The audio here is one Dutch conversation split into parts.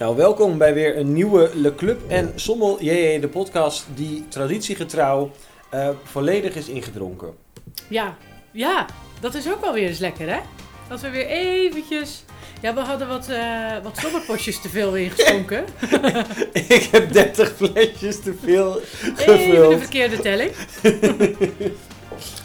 Nou, welkom bij weer een nieuwe Le Club en Sommel JJ, de podcast die traditiegetrouw eh, volledig is ingedronken. Ja, ja, dat is ook wel weer eens lekker, hè? Dat we weer eventjes... Ja, we hadden wat, eh wat te veel ingeschonken. Ik heb 30 flesjes te veel Even de gevuld. verkeerde telling.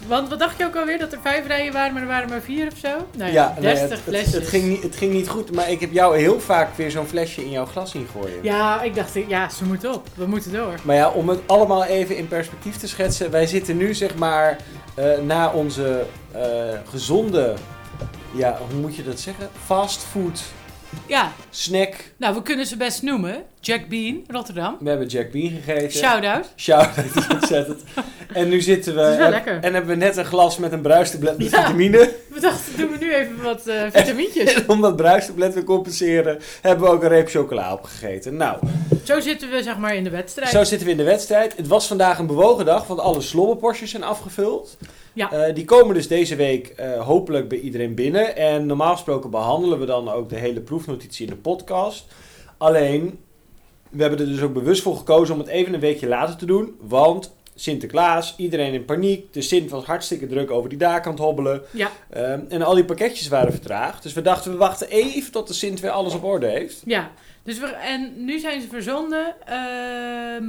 Want wat dacht je ook alweer? Dat er vijf rijen waren, maar er waren maar vier of zo? Nou ja, nee, 30 het, het, flesjes. het, ging niet, het ging niet goed, maar ik heb jou heel vaak weer zo'n flesje in jouw glas zien gooien. Ja, ik dacht, ja, ze moeten op. We moeten door. Maar ja, om het allemaal even in perspectief te schetsen. Wij zitten nu zeg maar eh, na onze eh, gezonde, ja, hoe moet je dat zeggen? Fastfood Ja, snack. nou, we kunnen ze best noemen. Jack Bean, Rotterdam. We hebben Jack Bean gegeten. Shout-out. Shout, dat is ontzettend. En nu zitten we. Het is wel en- lekker. En hebben we net een glas met een bruistablet met Ja. vitamine. We dachten, doen we nu even wat eh vitamintjes. En om dat bruistablet te compenseren, hebben we ook een reep chocola opgegeten. Nou, Zo zitten we zeg maar in de wedstrijd. zo zitten we in de wedstrijd. Het was vandaag een bewogen dag, want alle slobberpostjes zijn afgevuld. Ja. Eh, die komen dus deze week eh, hopelijk bij iedereen binnen. En normaal gesproken behandelen we dan ook de hele proefnotitie in de podcast. Alleen, we hebben er dus ook bewust voor gekozen om het even een weekje later te doen. Want Sinterklaas, iedereen in paniek. De Sint was hartstikke druk over die daak aan het hobbelen. Ja, Ehm, en al die pakketjes waren vertraagd. Dus we dachten, we wachten even tot de Sint weer alles op orde heeft. ja. Dus we, en nu zijn ze verzonden, eh,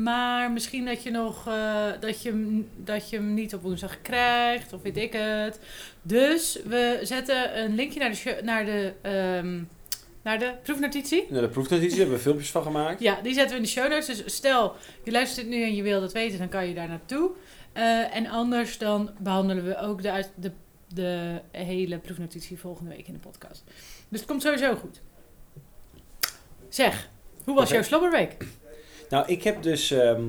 maar misschien dat je nog eh, dat, je, hem- dat je hem niet op woensdag krijgt, of weet ik het. Dus we zetten een linkje naar de, naar de, ehm, naar de proefnotitie. Nou, de proefnotitie hebben we filmpjes van gemaakt. Ja, die zetten we in de show notes. Dus stel, je luistert nu en je wil dat weten, dan kan je daar naartoe. Eh, en anders dan behandelen we ook de, de, de hele proefnotitie volgende week in de podcast. Dus het komt sowieso goed. Zeg, hoe was jouw slobberweek? Nou, ik heb dus... ehm,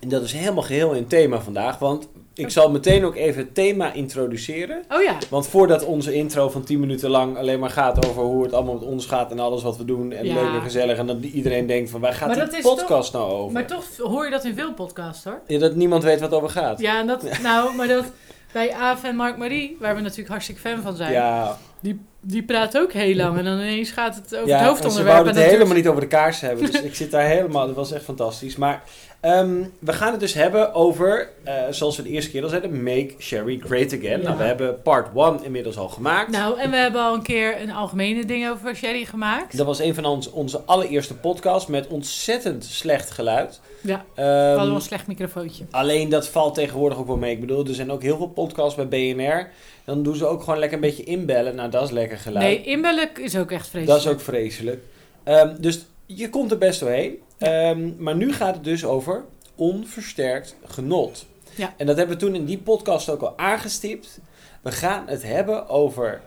en dat is helemaal geheel in thema vandaag. Want ik zal meteen ook even het thema introduceren. Oh ja, Want voordat onze intro van 10 minuten lang alleen maar gaat over hoe het allemaal met ons gaat en alles wat we doen en Ja. leuk en gezellig. En dat iedereen denkt van waar gaat Maar die dat is podcast nou over? maar toch hoor je dat in veel podcasts hoor. Ja, dat niemand weet wat het over gaat. Ja, en dat, nou, maar dat bij Aaf en Mark Marie, waar we natuurlijk hartstikke fan van zijn, ja, die, die praten ook heel lang. En dan ineens gaat het over het ja en ze hoofdonderwerp. wouden het helemaal niet over de kaars hebben. Dus ik zit daar helemaal, dat was echt fantastisch. Maar ehm, we gaan het dus hebben over, eh, zoals we de eerste keer al zeiden, Make Sherry Great Again. Ja. Nou, we hebben part 1 inmiddels al gemaakt. Nou, en we hebben al een keer een algemene ding over Sherry gemaakt. Dat was een van ons, onze allereerste podcasts met ontzettend slecht geluid. Ja, wel een slecht microfoontje. alleen dat valt tegenwoordig ook wel mee. Ik bedoel, er zijn ook heel veel podcasts bij BNR. Dan doen ze ook gewoon lekker een beetje inbellen. Nou, dat is lekker geluid. Nee, inbellen is ook echt vreselijk. dat is ook vreselijk. Ehm, dus je komt er best doorheen. Ehm, maar nu gaat het dus over onversterkt genot. Ja. En dat hebben we toen in die podcast ook al aangestipt. We gaan het hebben over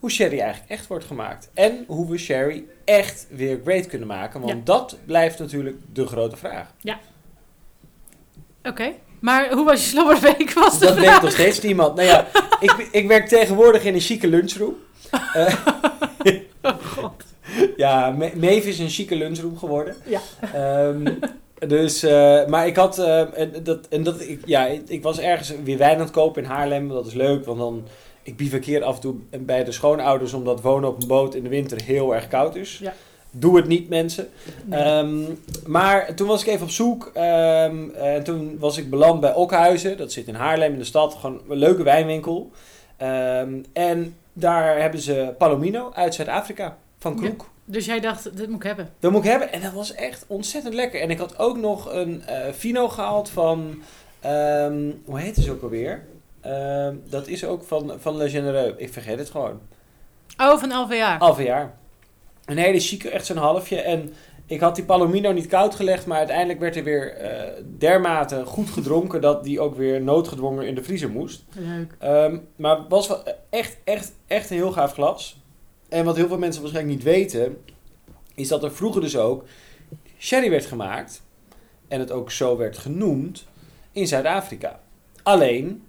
hoe sherry eigenlijk echt wordt gemaakt. En hoe we sherry echt weer great kunnen maken. Want Ja. dat blijft natuurlijk de grote vraag. Oké, maar hoe was je slobberweek? Was Dat weet nog steeds niemand. Nou ja, ik, ik werk tegenwoordig in een chique lunchroom. Eh, Oh god. ja, Me- is een chique lunchroom geworden. Ja. Ehm, dus, eh, maar ik had, eh, en dat, en dat, ik, ja, ik, was ergens weer wijn aan het kopen in Haarlem. Dat is leuk, want dan, ik bivakkeer af en toe bij de schoonouders, omdat wonen op een boot in de winter heel erg koud is. Ja. Doe het niet, mensen. Nee. Ehm, maar toen was ik even op zoek. ehm, en toen was ik beland bij Okhuizen. Dat zit in Haarlem in de stad. Gewoon een leuke wijnwinkel. En daar hebben ze Palomino uit Zuid-Afrika. Van Ja. Kroek. Dus jij dacht, dit moet ik hebben. Dat moet ik hebben. En dat was echt ontzettend lekker. En ik had ook nog een eh Fino gehaald van... ehm, hoe heet het ook alweer? Ehm, dat is ook van, van Le Genereux. Ik vergeet het gewoon. Oh, van LVA. Jaar. Een hele chique, echt zo'n halfje. En ik had die Palomino niet koud gelegd, maar uiteindelijk werd er weer eh, dermate goed gedronken dat die ook weer noodgedwongen in de vriezer moest. Leuk. Ehm, maar het was wel echt, echt, echt een heel gaaf glas. En wat heel veel mensen waarschijnlijk niet weten, is dat er vroeger dus ook sherry werd gemaakt. En het ook zo werd genoemd in Zuid-Afrika. Alleen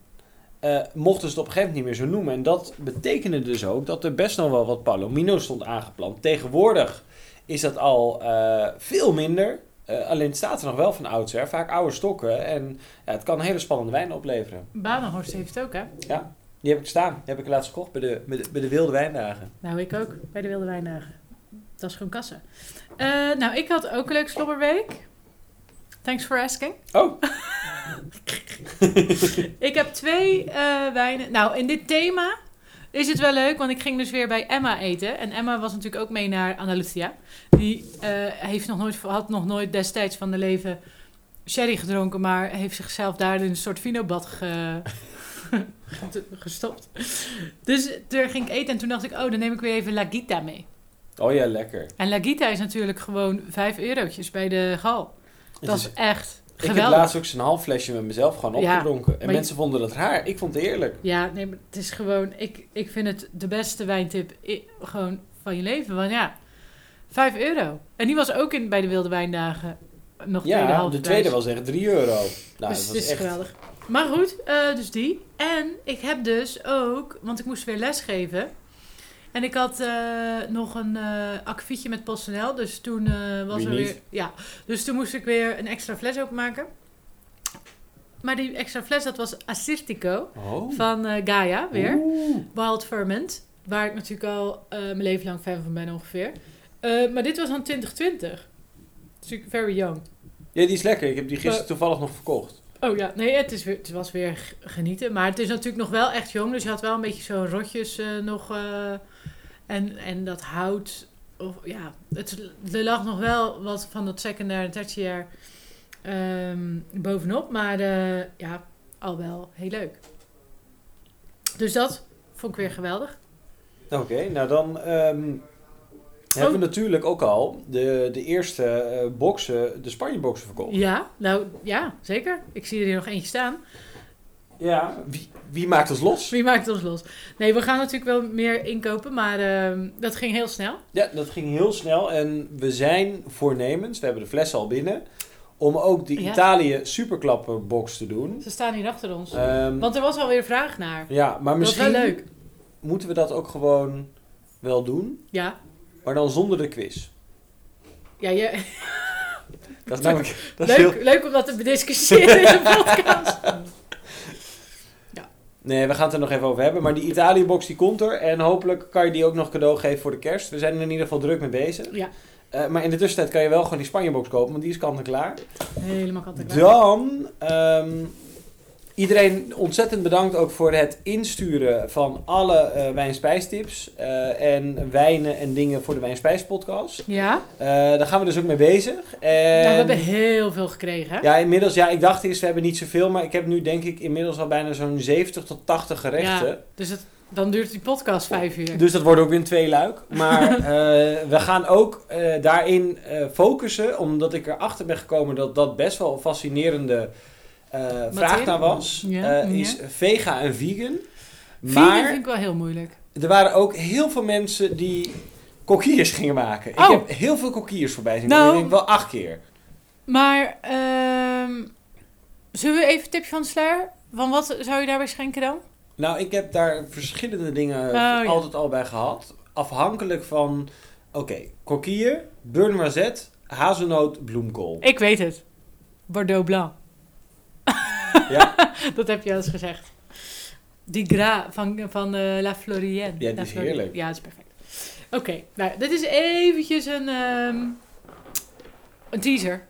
eh, mochten ze het op een gegeven moment niet meer zo noemen. En dat betekende dus ook dat er best nog wel wat Palomino stond aangeplant. Tegenwoordig is dat al eh, veel minder. Eh, alleen het staat er nog wel van oudsher, vaak oude stokken. En ja, het kan een hele spannende wijn opleveren. Banenhorst heeft het ook, hè? Die heb ik staan. Die heb ik laatst gekocht bij de, bij de, bij de Wilde Wijndagen. Nou, ik ook. Bij de Wilde Wijndagen. dat is gewoon kassa. Eh, nou, ik had ook een leuke slobberweek. Thanks for asking. Oh, Ik heb twee eh, wijnen. Nou, in dit thema is het wel leuk, want ik ging dus weer bij Emma eten. En Emma was natuurlijk ook mee naar Andalusia. Die eh, heeft nog nooit, had nog nooit destijds van de leven sherry gedronken, maar heeft zichzelf daar in een soort vinobad ge, gestopt. Dus daar ging ik eten en toen dacht ik, oh, dan neem ik weer even La Gita mee. oh ja, lekker. En La Gita is natuurlijk gewoon 5 eurotjes bij de gal. Dat is- is echt ik heb geweldig. laatst ook zo'n half flesje met mezelf gewoon Ja, opgedronken. en je- mensen vonden dat raar. Ik vond het heerlijk. Ja, nee, maar het is gewoon... Ik, ik vind het de beste wijntip gewoon van je leven. Want ja, 5 euro. En die was ook in, bij de Wilde Wijndagen nog tweede Ja, de tweede was echt 3 euro. Nou, dus dat het was is echt... geweldig. Maar goed, eh, dus die. En ik heb dus ook... Want ik moest weer lesgeven. En ik had eh, nog een akkefietje met PostNL. Dus toen was Wie er niet? weer... Ja, dus toen moest ik weer een extra fles openmaken. Maar die extra fles, dat was Assyrtiko Oh. van Gaia weer. Oeh. Wild Ferment. Waar ik natuurlijk al mijn leven lang fan van ben ongeveer. Maar dit was dan 2020. Dus very young. Ja, die is lekker. Ik heb die gisteren toevallig nog verkocht. Oh ja, nee, het, is het was weer genieten. Maar het is natuurlijk nog wel echt jong. Dus je had wel een beetje zo'n rotjes eh, nog. eh, en, en dat hout. Of, ja, het, er lag nog wel wat van dat secundair en tertiair ehm, bovenop. Maar eh, ja, al wel heel leuk. Dus dat vond ik weer geweldig. Oké, nou dan ehm, hebben we natuurlijk ook al de, de eerste eh, boxen, de Spanje-boxen verkocht. Ja, nou ja, zeker. Ik zie er hier nog eentje staan. Ja. Wie, wie maakt ons los? Wie maakt ons los? Nee, we gaan natuurlijk wel meer inkopen, maar ehm, dat ging heel snel. Ja, dat ging heel snel en we zijn voornemens, we hebben de flessen al binnen, om ook de Ja. Italië superklapperbox te doen. Ze staan hier achter ons. Ehm, Want er was alweer vraag naar. ja, maar misschien leuk. moeten we dat ook gewoon wel doen, Ja. Maar dan zonder de quiz. Ja, je, Dat is namelijk dat is leuk, heel... leuk om dat te bediscussiëren in de podcast. Nee, we gaan het er nog even over hebben, maar die Italië-box die komt er en hopelijk kan je die ook nog cadeau geven voor de kerst. We zijn er in ieder geval druk mee bezig. Ja, Eh, maar in de tussentijd kan je wel gewoon die Spanje-box kopen, want die is kant en klaar. helemaal kant en klaar. Dan, ehm, iedereen ontzettend bedankt ook voor het insturen van alle eh wijnspijstips eh, en wijnen en dingen voor de Wijnspijspodcast. Ja, Eh daar gaan we dus ook mee bezig. En, nou, we hebben heel veel gekregen. hè? ja, inmiddels, ja, ik dacht eerst we hebben niet zoveel, maar ik heb nu denk ik inmiddels al bijna zo'n 70 tot 80 gerechten. Ja, dus het, dan duurt die podcast vijf uur. Dus dat wordt ook weer een tweeluik. Maar we gaan ook daarin focussen, omdat ik erachter ben gekomen dat dat best wel fascinerende vraag naar was. Ja, Eh, is vega en vegan. Vegan Maar vind ik wel heel moeilijk. er waren ook heel veel mensen die kokkiers gingen maken. Ik Oh. heb heel veel kokkiers voorbij zien Nou. Ik denk wel acht keer. Maar, ehm, zullen we even een tipje van de sluier? Van wat zou je daarbij schenken dan? Nou, ik heb daar verschillende dingen Oh, ja. altijd al bij gehad. Afhankelijk van, oké, kokkier, beurre noisette, hazelnoot, bloemkool. Ik weet het. Bordeaux Blanc. Ja? Dat heb je al eens gezegd. Die gra van, van eh, La Florienne. Ja, die is Florienne. heerlijk. Ja, dat is perfect. Oké, nou, dit is eventjes een, ehm, een teaser.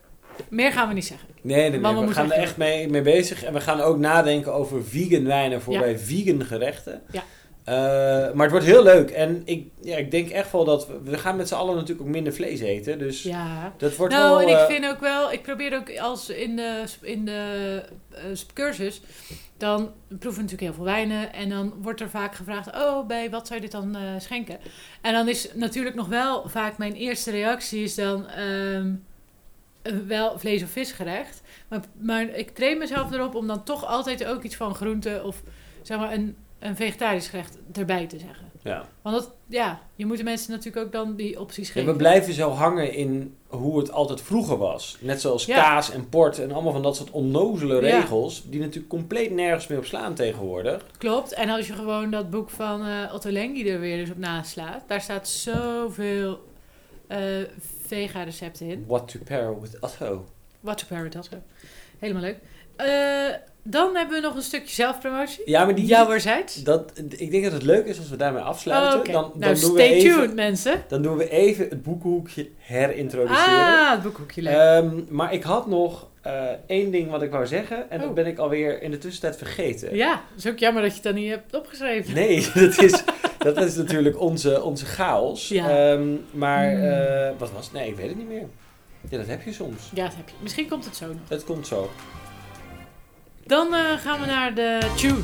Meer gaan we niet zeggen. Nee, nee, nee. We gaan er echt echt mee, mee bezig. En we gaan ook nadenken over vegan wijnen voor Ja. bij vegan gerechten. Ja. Eh, maar het wordt heel leuk. En ik, ja, ik denk echt wel dat... We, we gaan met z'n allen natuurlijk ook minder vlees eten. Dus Ja. dat wordt nou, wel... en ik eh, vind ook wel, ik probeer ook als in de, in de eh, cursus, dan proeven we natuurlijk heel veel wijnen. En dan wordt er vaak gevraagd, oh, bij wat zou je dit dan schenken? En dan is natuurlijk nog wel vaak mijn eerste reactie is dan ehm, eh, wel vlees- of visgerecht. Maar, maar ik train mezelf erop om dan toch altijd ook iets van groente of zeg maar een, een vegetarisch gerecht erbij te zeggen. ja. Want dat, ja, je moet de mensen natuurlijk ook dan die opties Ja, geven. we blijven zo hangen in hoe het altijd vroeger was. Net zoals Ja. kaas en port en allemaal van dat soort onnozele regels. Die natuurlijk compleet nergens meer op slaan tegenwoordig. Klopt. En als je gewoon dat boek van eh, Otto Lengi er weer dus op naslaat, daar staat zoveel eh vega recepten in. What to pair with Otto. What to pair with Otto. Helemaal leuk. Eh, dan hebben we nog een stukje zelfpromotie. Ja, maar die... Jouwerzijds. Dat, ik denk dat het leuk is als we daarmee afsluiten. Oh, dan, dan, nou, doen we stay even, tuned, mensen. dan doen we even het boekenhoekje herintroduceren. Ah, het boekhoekje leuk. Ehm, maar ik had nog eh, één ding wat ik wou zeggen. En dat Oh. ben ik alweer in de tussentijd vergeten. ja, het is ook jammer dat je het dan niet hebt opgeschreven. Nee, dat is, dat is natuurlijk onze, onze chaos. Ja. Ehm, maar Hmm. eh, wat was het? Nee, ik weet het niet meer. Ja, dat heb je soms. Ja, dat heb je. Misschien komt het zo nog. Het komt zo. Dan eh, gaan we naar de tune.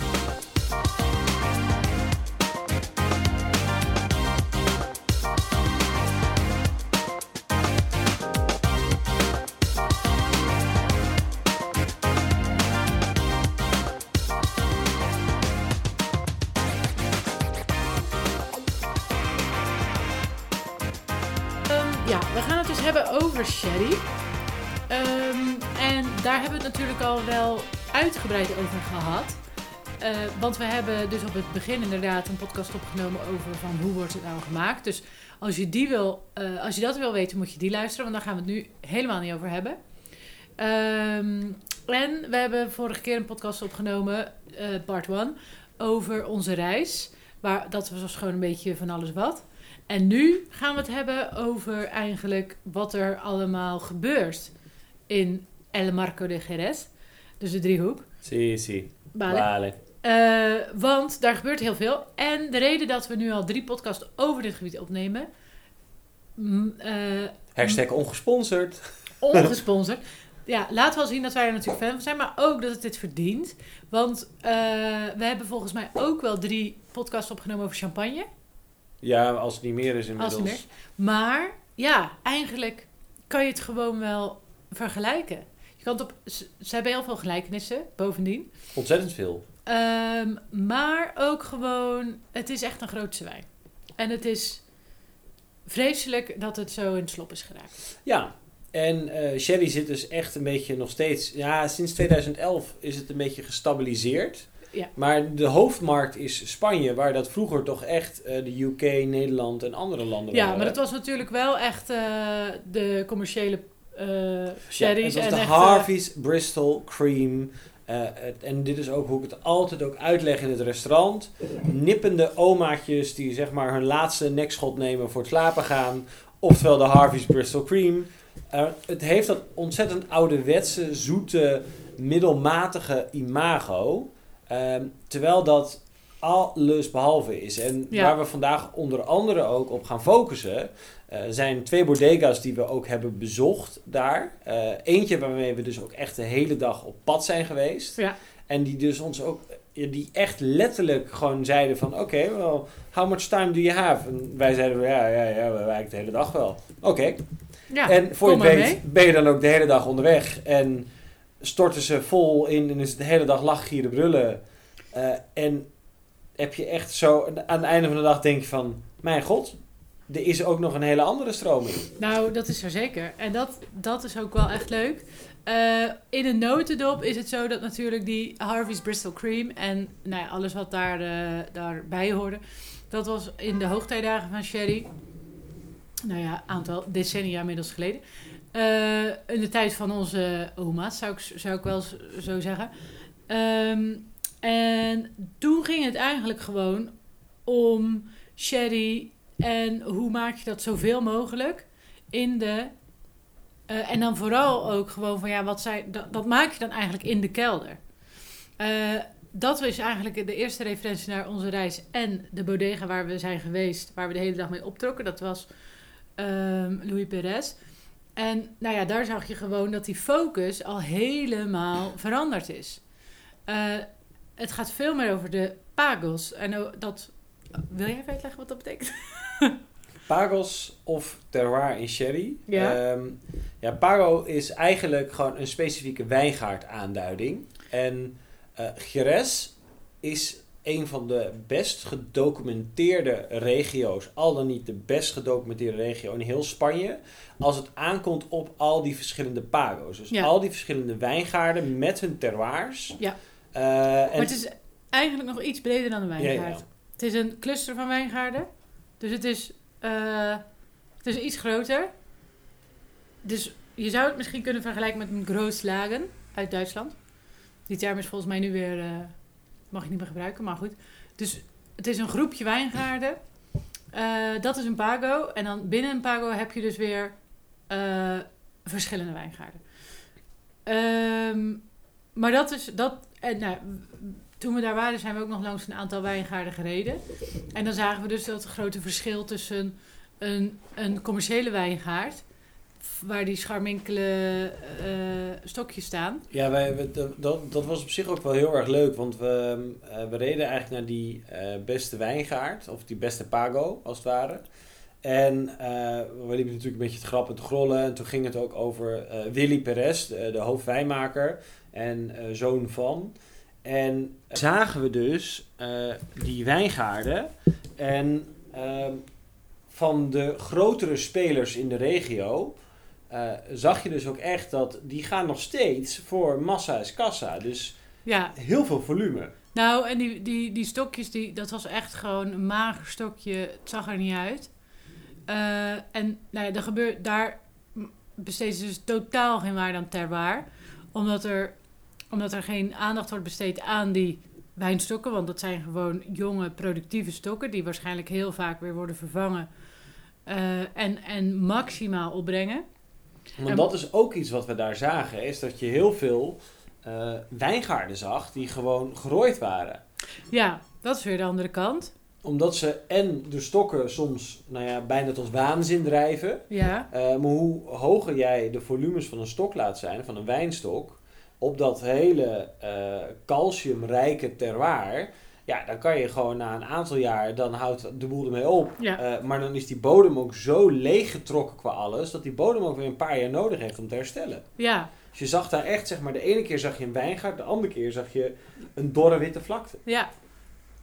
Ehm, ja, we gaan het dus hebben over Sherry. Ehm, en daar hebben we natuurlijk al wel uitgebreid over gehad. Eh, want we hebben dus op het begin inderdaad een podcast opgenomen over van hoe wordt het nou gemaakt. Dus als je, die wil, eh, als je dat wil weten, moet je die luisteren. Want daar gaan we het nu helemaal niet over hebben. Ehm, en we hebben vorige keer een podcast opgenomen, eh, part 1, over onze reis. Waar, dat was gewoon een beetje van alles wat. En nu gaan we het hebben over eigenlijk wat er allemaal gebeurt in El Marco de Jerez. Dus de driehoek. Zie, zie. Bale. Bale. Eh, want daar gebeurt heel veel. En de reden dat we nu al drie podcasts over dit gebied opnemen... mm, eh, Hashtag ongesponsord. ongesponsord. Ja, laten we al zien dat wij er natuurlijk fan van zijn, maar ook dat het dit verdient. Want eh, we hebben volgens mij ook wel drie podcasts opgenomen over champagne. Ja, als het niet meer is inmiddels. Als meer. Maar ja, eigenlijk kan je het gewoon wel vergelijken. Je kan het op, ze, ze hebben heel veel gelijkenissen, bovendien. Ontzettend veel. Ehm, maar ook gewoon, het is echt een grootse wijn. En het is vreselijk dat het zo in het slop is geraakt. Ja, en eh, Sherry zit dus echt een beetje nog steeds... Ja, sinds 2011 is het een beetje gestabiliseerd. Ja. Maar de hoofdmarkt is Spanje, waar dat vroeger toch echt eh, de UK, Nederland en andere landen Ja, waren. maar het was natuurlijk wel echt eh, de commerciële sherry's. Ja, het was en de eh, Harvey's Bristol Cream. Eh, en dit is ook hoe ik het altijd ook uitleg in het restaurant. Nippende omaatjes die zeg maar hun laatste nekschot nemen voor het slapen gaan. Oftewel de Harvey's Bristol Cream. Eh, het heeft dat ontzettend ouderwetse, zoete, middelmatige imago. Ehm, terwijl dat alles behalve is. En Ja. waar we vandaag onder andere ook op gaan focussen... eh, zijn twee bodega's die we ook hebben bezocht daar. Eh, eentje waarmee we dus ook echt de hele dag op pad zijn geweest. Ja. En die dus ons ook... Die echt letterlijk gewoon zeiden van... Oké, well, how much time do you have? En wij zeiden, ja, ja, ja, we eigenlijk de hele dag wel. Oké. ja, en voor je weet mee. ben je dan ook de hele dag onderweg. En storten ze vol in en is het de hele dag lachgieren brullen. Eh, en heb je echt zo... Aan het einde van de dag denk je van... Mijn god, er is ook nog een hele andere stroming. Nou, dat is zo zeker. En dat, dat is ook wel echt leuk. Eh, in een notendop is het zo dat natuurlijk die Harvey's Bristol Cream en nou ja, alles wat daar, eh, daarbij hoorde, dat was in de hoogtijdagen van Sherry. Nou ja, aantal decennia inmiddels geleden. Eh, in de tijd van onze oma's, zou ik, zou ik wel zo zeggen. Ehm, en toen ging het eigenlijk gewoon om sherry en hoe maak je dat zoveel mogelijk in de. eh, en dan vooral ook gewoon van ja, wat zij, dat, maak je dan eigenlijk in de kelder. Eh, dat is eigenlijk de eerste referentie naar onze reis en de bodega waar we zijn geweest, waar we de hele dag mee optrokken. Dat was ehm, Louis Perez. En nou ja, daar zag je gewoon dat die focus al helemaal veranderd is. Eh, het gaat veel meer over de pagos. En dat. Wil jij even uitleggen wat dat betekent? Pagos of terroir in sherry. Ja. Ehm, ja, Pago is eigenlijk gewoon een specifieke wijngaard aanduiding. En eh Jerez is een van de best gedocumenteerde regio's, al dan niet de best gedocumenteerde regio in heel Spanje, als het aankomt op al die verschillende pago's. Dus Ja. al die verschillende wijngaarden met hun terroirs. Ja. Eh, en Maar het is eigenlijk nog iets breder dan een Ja, wijngaard. ja. Het is een cluster van wijngaarden. Dus het is, eh, het is iets groter. Dus je zou het misschien kunnen vergelijken met een Grootslagen uit Duitsland. Die term is volgens mij nu weer, eh, mag je niet meer gebruiken, maar goed. Dus het is een groepje wijngaarden. Eh, dat is een pago. En dan binnen een pago heb je dus weer verschillende wijngaarden. Ehm, maar dat is, dat, en, nou, toen we daar waren zijn we ook nog langs een aantal wijngaarden gereden. En dan zagen we dus dat grote verschil tussen een, een commerciële wijngaard... waar die scharminkele eh, stokjes staan... Ja, wij, we- dat- dat, was op zich ook wel heel erg leuk, want we, eh, we reden eigenlijk naar die eh, beste wijngaard, of die beste pago, als het ware. En we liepen natuurlijk een beetje te grappen en te grollen. En toen ging het ook over Willy Perez, de, de hoofdwijnmaker en zoon van. En zagen we dus eh, die wijngaarden. En ehm, van de grotere spelers in de regio eh, zag je dus ook echt dat die gaan nog steeds voor massa is kassa. Dus Ja, heel veel volume. Nou, en die, die, die stokjes, die, dat was echt gewoon een mager stokje. Het zag er niet uit. Eh, en nou ja, er gebeurt, daar besteedt ze dus totaal geen waarde aan terroir. Omdat er, omdat er geen aandacht wordt besteed aan die wijnstokken. Want dat zijn gewoon jonge, productieve stokken... die waarschijnlijk heel vaak weer worden vervangen... eh, en, en maximaal opbrengen. Want En- dat is ook iets wat we daar zagen, is dat je heel veel eh, wijngaarden zag die gewoon gerooid waren. Ja, dat is weer de andere kant. Omdat ze en de stokken soms nou ja, bijna tot waanzin drijven. Ja, Eh, maar hoe hoger jij de volumes van een stok laat zijn, van een wijnstok, op dat hele eh, calciumrijke terroir, ja, dan kan je gewoon na een aantal jaar, dan houdt de boel ermee op. ja. Eh, maar dan is die bodem ook zo leeggetrokken qua alles, dat die bodem ook weer een paar jaar nodig heeft om te herstellen. ja. Dus je zag daar echt, zeg maar, de ene keer zag je een wijngaard, de andere keer zag je een dorre witte vlakte. Ja,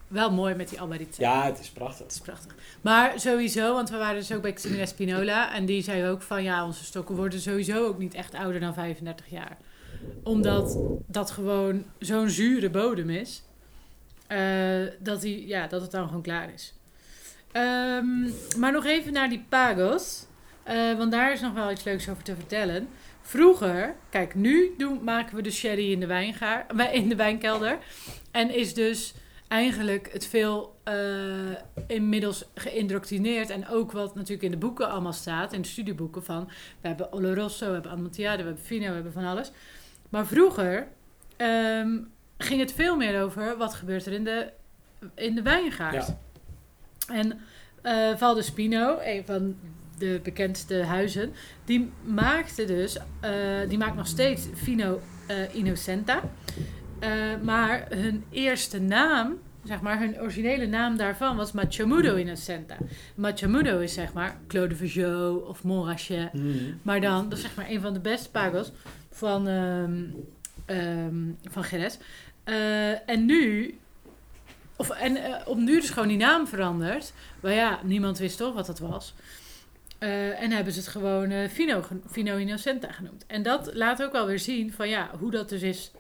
wel mooi met die Albaritza. Ja, het is prachtig. Dat is prachtig. Maar sowieso, want we waren dus ook bij Ximena Spinola. En die zei ook van ja, onze stokken worden sowieso ook niet echt ouder dan 35 jaar. Omdat dat gewoon zo'n zure bodem is. eh, dat, die, ja, dat het dan gewoon klaar is. Ehm, maar nog even naar die pagos. eh, want daar is nog wel iets leuks over te vertellen. Vroeger, kijk, nu doen, maken we de sherry in de, in de wijnkelder. En is dus eigenlijk het veel eh, inmiddels geïndoctrineerd. En ook wat natuurlijk in de boeken allemaal staat, in de studieboeken van... We hebben Oloroso, we hebben Amontillado, we hebben Fino, we hebben van alles. Maar vroeger ehm, ging het veel meer over wat gebeurt er in de, in de wijngaard. Ja. En eh Val de Spino, een van de bekendste huizen, die maakte dus, eh, die maakt nog steeds Fino eh, Innocenta. Maar hun eerste naam, zeg maar, hun originele naam daarvan was Machamudo Innocenta. Machamudo is zeg maar Claude Veugeot of Montrachet. Maar dan, dat is zeg maar een van de beste pagos van, ehm van Jerez. Eh, en nu, of, en eh, op nu dus gewoon die naam veranderd. Maar ja, niemand wist toch wat dat was. Eh, en hebben ze het gewoon Fino, Fino Innocenta genoemd. En dat laat ook wel weer zien van ja, hoe dat dus is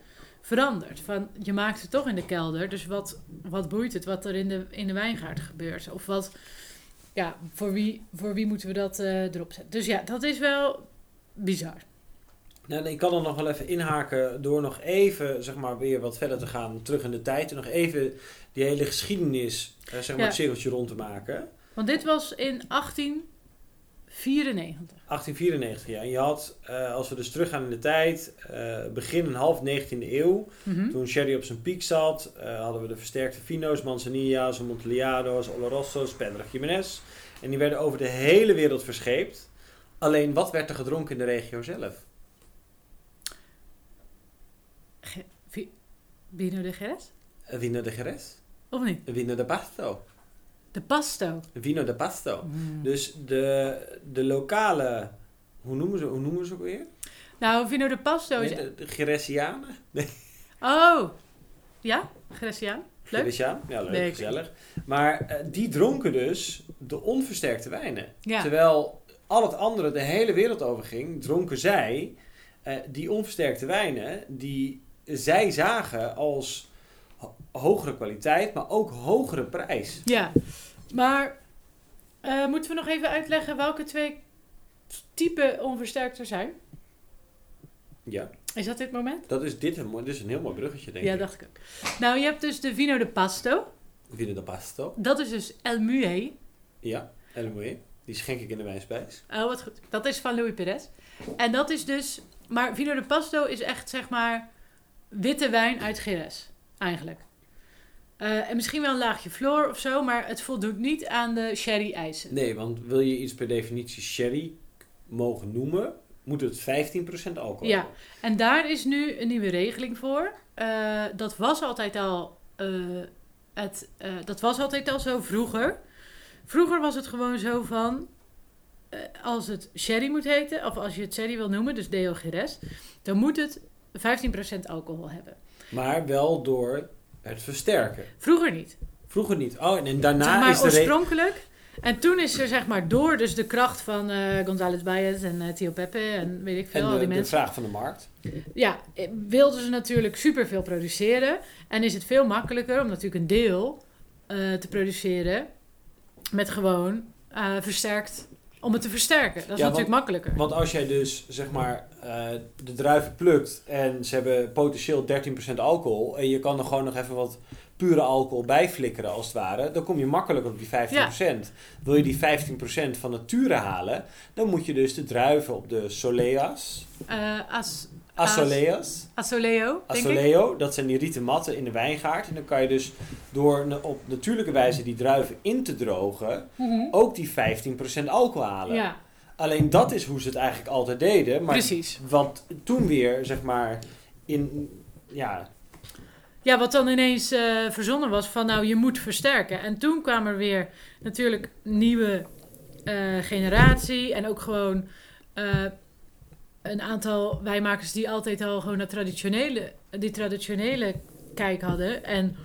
veranderd. Van, je maakt het toch in de kelder, dus wat, wat boeit het wat er in de, in de wijngaard gebeurt? Of wat, ja, voor wie, voor wie moeten we dat erop zetten? Dus ja, dat is wel bizar. Nou, ik kan er nog wel even inhaken door nog even, zeg maar, weer wat verder te gaan terug in de tijd. En nog even die hele geschiedenis, eh, zeg maar, Ja. het cirkeltje rond te maken. Want dit was in 1894. 1894, ja. En je had, eh, als we dus teruggaan in de tijd, eh, begin en half 19e eeuw, Mhm. toen Sherry op zijn piek zat, hadden we de versterkte Fino's, Manzanilla's, Amontillado, Oloroso's, Pedro Jiménez. En die werden over de hele wereld verscheept. Alleen, wat werd er gedronken in de regio zelf? Ge- Vi- Vino de Jerez? Eh, Vino de Jerez. Of niet? Vino de Pasto. De Pasto. Vino de Pasto. Mm. Dus de, de lokale, hoe noemen ze, hoe noemen ze ook weer? Nou, Vino de Pasto is... Nee, de, Geresianen? Oh! Ja? Greciaan? Leuk? Geresiaan? Ja, leuk, Nee, gezellig. Maar eh, die dronken dus de onversterkte wijnen. Ja. Terwijl al het andere de hele wereld over ging, dronken zij eh, die onversterkte wijnen die zij zagen als ho- hogere kwaliteit, maar ook hogere prijs. Ja. Maar eh, moeten we nog even uitleggen welke twee typen onversterkt er zijn? Ja. Is dat dit moment? Dat is dit, dit is een heel mooi bruggetje, denk ja, ik. dacht ik ook. Nou, je hebt dus de Vino de Pasto. Vino de Pasto. Dat is dus El Mué. Ja, hele mooie. Die schenk ik in de wijnspijs. Oh, wat goed. Dat is van Louis Perez. En dat is dus... Maar Vino de Pasto is echt, zeg maar, witte wijn uit Jerez. Eigenlijk. Eh, en misschien wel een laagje floor of zo, maar het voldoet niet aan de sherry-eisen. Nee, want wil je iets per definitie sherry mogen noemen, moet het 15% alcohol Ja. hebben. En daar is nu een nieuwe regeling voor. Eh, dat was altijd al... eh, het, dat was altijd al zo vroeger. Vroeger was het gewoon zo van... als het sherry moet heten, of als je het sherry wil noemen, dus Deo Jerez... dan moet het 15% alcohol hebben. Maar wel door het versterken. Vroeger niet. Vroeger niet. Oh, en, en daarna zeg maar is de oorspronkelijk. En toen is er zeg maar door dus de kracht van eh González Baez en eh Tio Pepe en weet ik veel, en al de, die de mensen. vraag van de markt. Ja, eh, wilden ze natuurlijk superveel produceren. En is het veel makkelijker om natuurlijk een deel eh, te produceren met gewoon eh, versterkt, om het te versterken. Dat is Ja, natuurlijk makkelijker. Want als jij dus zeg maar eh, de druiven plukt en ze hebben potentieel 13% alcohol en je kan er gewoon nog even wat pure alcohol bij flikkeren als het ware, dan kom je makkelijker op die 15%. Wil je die 15% van nature halen, dan moet je dus de druiven op de soleas, Eh, as, asoleas, Asoleo, denk ik. asoleo, dat zijn die rieten matten in de wijngaard. En dan kan je dus door op natuurlijke wijze die druiven in te drogen, Mhm. ook die 15% alcohol halen. Ja, Alleen dat is hoe ze het eigenlijk altijd deden. Maar precies. wat toen weer, zeg maar, in, ja, Ja, wat dan ineens eh, verzonnen was van nou, je moet versterken. En toen kwam er weer natuurlijk nieuwe eh, generatie en ook gewoon eh, een aantal wijnmakers die altijd al gewoon dat traditionele, die traditionele kijk hadden. En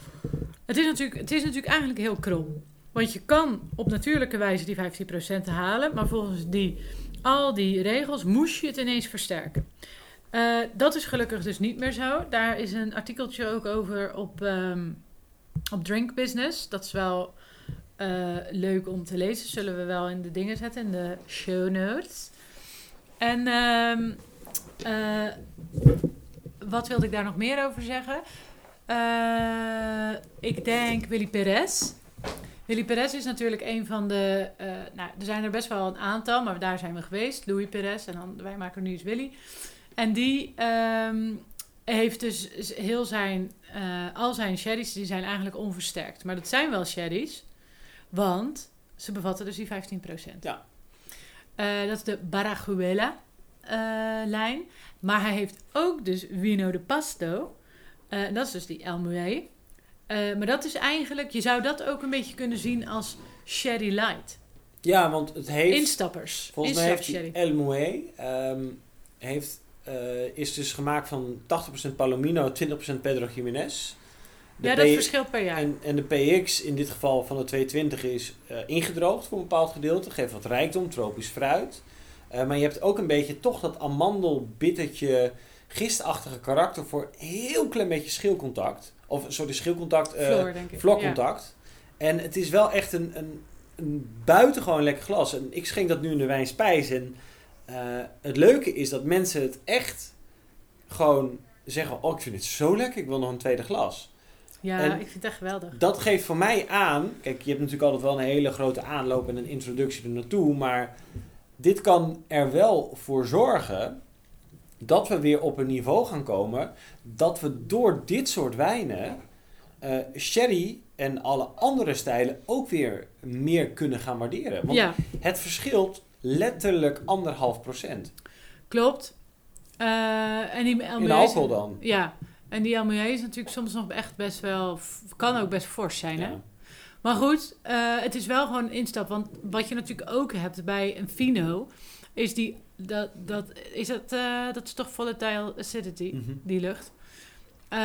het is natuurlijk, het is natuurlijk eigenlijk heel krom. Want je kan op natuurlijke wijze die 15% halen, maar volgens die, al die regels moest je het ineens versterken. Eh, dat is gelukkig dus niet meer zo. Daar is een artikeltje ook over op, ehm, op Drink Business. Dat is wel eh, leuk om te lezen. Zullen we wel in de dingen zetten, in de show notes. En ehm, eh, wat wilde ik daar nog meer over zeggen? Ik denk Willy Perez. Willy Perez is natuurlijk een van de... eh, nou, er zijn er best wel een aantal, maar daar zijn we geweest. Louis Perez en dan de wijnmaker nu is Willy. En die ehm, heeft dus heel zijn... eh, al zijn sherry's, die zijn eigenlijk onversterkt. Maar dat zijn wel sherry's, want ze bevatten dus die 15%. Ja. Eh, dat is de Barajuela lijn. Maar hij heeft ook dus Vino de Pasto. Dat is dus die El Mué. Eh, maar dat is eigenlijk, je zou dat ook een beetje kunnen zien als Sherry Light. ja, want het heeft, Instappers. volgens mij heeft El ehm, heeft, eh, is dus gemaakt van 80% Palomino, 20% Pedro Jiménez. Ja, dat verschilt per jaar. En, en de PX in dit geval van de 220 is eh, ingedroogd voor een bepaald gedeelte. Geeft wat rijkdom, tropisch fruit. Maar je hebt ook een beetje toch dat amandelbittertje, gistachtige karakter voor een heel klein beetje schilcontact. Of sorry, schilcontact, eh Floor, denk ik. vlokcontact. En het is wel echt een, een, een buitengewoon lekker glas. En ik schenk dat nu in de wijn spijs. En eh, het leuke is dat mensen het echt gewoon zeggen... Oh, ik vind het zo lekker, ik wil nog een tweede glas. Ja, En- ik vind het echt geweldig. Dat geeft voor mij aan... Kijk, je hebt natuurlijk altijd wel een hele grote aanloop en een introductie er naartoe. Maar dit kan er wel voor zorgen dat we weer op een niveau gaan komen... dat we door dit soort wijnen eh, sherry en alle andere stijlen ook weer meer kunnen gaan waarderen. Want Ja, het verschilt letterlijk anderhalf procent. klopt. Eh, en die In alcohol dan. Ja, en die Mué is natuurlijk soms nog echt best wel... Kan ook best fors zijn, hè? Ja. Maar goed, eh, het is wel gewoon een instap. Want wat je natuurlijk ook hebt bij een Fino... is die... Dat, dat, is dat, eh, dat is toch volatile acidity, Mhm. die lucht. Eh,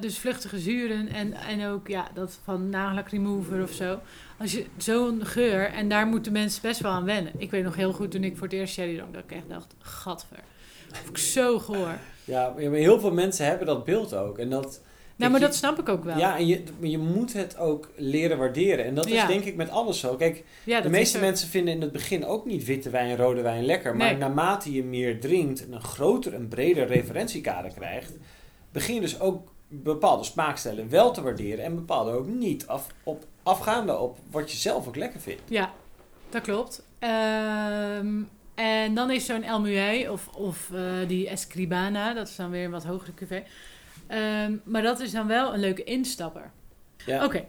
dus vluchtige zuren en, en ook ja, dat van nagellak remover of zo. Als je zo'n geur, en daar moeten mensen best wel aan wennen. Ik weet nog heel goed toen ik voor het eerst sherry dronk, dat ik echt dacht, gadver. Vond ik zo goor. Ja, maar heel veel mensen hebben dat beeld ook. En dat Nou, maar je- dat snap ik ook wel. Ja, en je, je moet het ook leren waarderen. En dat is Ja. denk ik met alles zo. Kijk, Ja, de meeste mensen vinden in het begin ook niet witte wijn, rode wijn lekker. Maar Nee. naarmate je meer drinkt en een groter en breder referentiekader krijgt, begin je dus ook bepaalde smaakstellen wel te waarderen en bepaalde ook niet. Af, op, afgaande op wat je zelf ook lekker vindt. Ja, dat klopt. Ehm, en dan is zo'n El Muet of, of eh, die Escribana, dat is dan weer een wat hogere cuvée. Ehm, maar dat is dan wel een leuke instapper. Ja. Oké,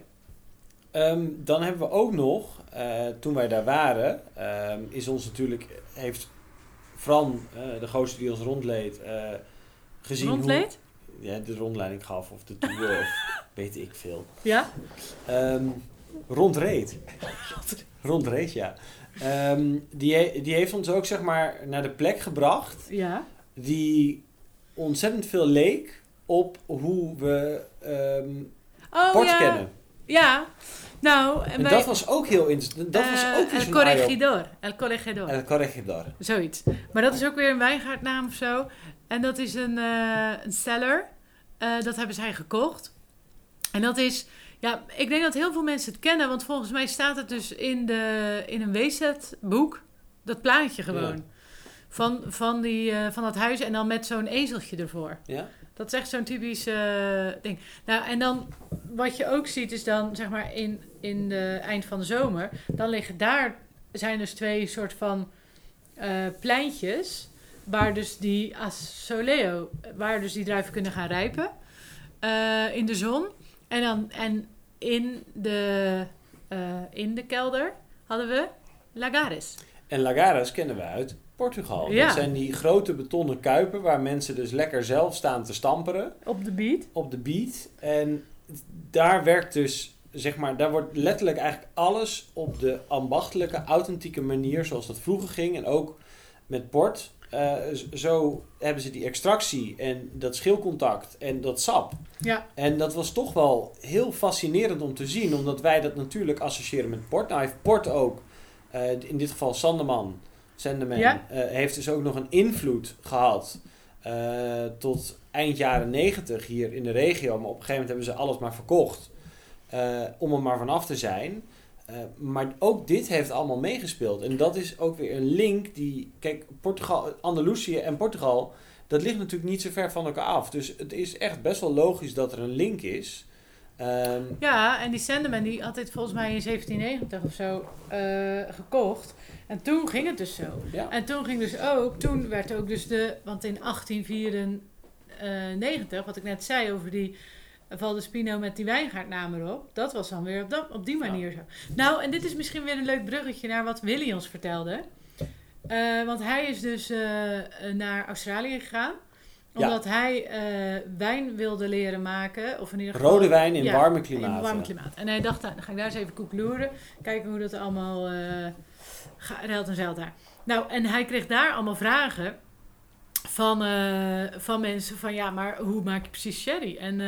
Ehm, dan hebben we ook nog, eh, toen wij daar waren, ehm, is ons natuurlijk, heeft Fran, eh, de gozer die ons rondleed, eh, gezien rondleed? hoe ja, de rondleiding gaf of de tour of weet ik veel. Ja? Rondreed. rondreed, ja. Die, die heeft ons ook zeg maar naar de plek gebracht Ja. die ontzettend veel leek op hoe we Oh port ja. kennen. Ja. Nou, en En bij, dat was ook heel interessant. Dat was eh, ook El. Corregidor. El Corregidor. El Corregidor. Zoiets. Maar dat is ook weer een wijngaardnaam of zo. En dat is een, eh, een cellar. Eh, dat hebben zij gekocht. En dat is... Ja, ik denk dat heel veel mensen het kennen. Want volgens mij staat het dus in, de, in een WZ-boek. Dat plaatje gewoon. Ja. Van, van, die, van dat huis. En dan met zo'n ezeltje ervoor. Ja? Dat is echt zo'n typisch eh, ding. Nou, en dan wat je ook ziet is dan, zeg maar, in, in de eind van de zomer, dan liggen daar, zijn dus twee soort van eh, pleintjes, waar dus die asoleo, waar dus die druiven kunnen gaan rijpen eh, in de zon. En dan, en in de, in de kelder hadden we lagares. En lagares kennen we uit Portugal. Ja. Dat zijn die grote betonnen kuipen waar mensen dus lekker zelf staan te stamperen Op de beat. op de beat. En daar werkt dus, zeg maar, daar wordt letterlijk eigenlijk alles op de ambachtelijke, authentieke manier zoals dat vroeger ging. En ook met port. eh, zo hebben ze die extractie en dat schilcontact en dat sap. Ja, En dat was toch wel heel fascinerend om te zien, omdat wij dat natuurlijk associëren met port. Nou heeft port ook, eh, in dit geval Sandeman, Sandeman, Ja. eh, heeft dus ook nog een invloed gehad eh, tot eind jaren negentig hier in de regio. Maar op een gegeven moment hebben ze alles maar verkocht eh, om er maar vanaf te zijn. Maar ook dit heeft allemaal meegespeeld. En dat is ook weer een link die... Kijk, Portugal, Andalusië en Portugal, dat ligt natuurlijk niet zo ver van elkaar af. Dus het is echt best wel logisch dat er een link is. Ehm, Ja, en die Sandeman die had dit volgens mij in 1790 of zo eh, gekocht. En toen ging het dus zo. ja. En toen ging dus ook, toen werd ook dus de, want in 1894, wat ik net zei over die Valdespino met die wijngaardnaam erop, dat was dan weer op, dat, op die manier zo. Nou, en dit is misschien weer een leuk bruggetje naar wat Willy ons vertelde. Eh, want hij is dus eh, naar Australië gegaan. Ja. Omdat hij eh, wijn wilde leren maken. Of in ieder geval... Rode wijn in Ja, warme in klimaten. een warm klimaat. En hij dacht, nou, dan ga ik daar eens even koekloeren. Kijken hoe dat allemaal gaat, ruilt en zeilt daar. Nou, en hij kreeg daar allemaal vragen van, eh, van mensen van... Ja, maar hoe maak je precies sherry? En,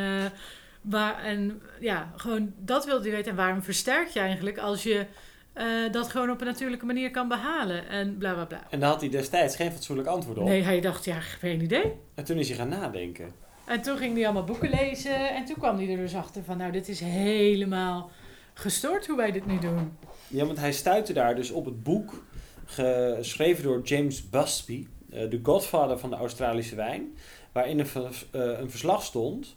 waar, en ja, gewoon dat wilde hij weten. En waarom versterk je eigenlijk als je eh, dat gewoon op een natuurlijke manier kan behalen? En bla, bla, bla. En daar had hij destijds geen fatsoenlijk antwoord op. Nee, hij dacht, ja, geen idee. En toen is hij gaan nadenken. En toen ging hij allemaal boeken lezen. En toen kwam hij er dus achter van... Nou, dit is helemaal gestoord hoe wij dit nu doen. Ja, want hij stuitte daar dus op het boek geschreven door James Busby, eh, de godfather van de Australische wijn, waarin een, vers- eh, een verslag stond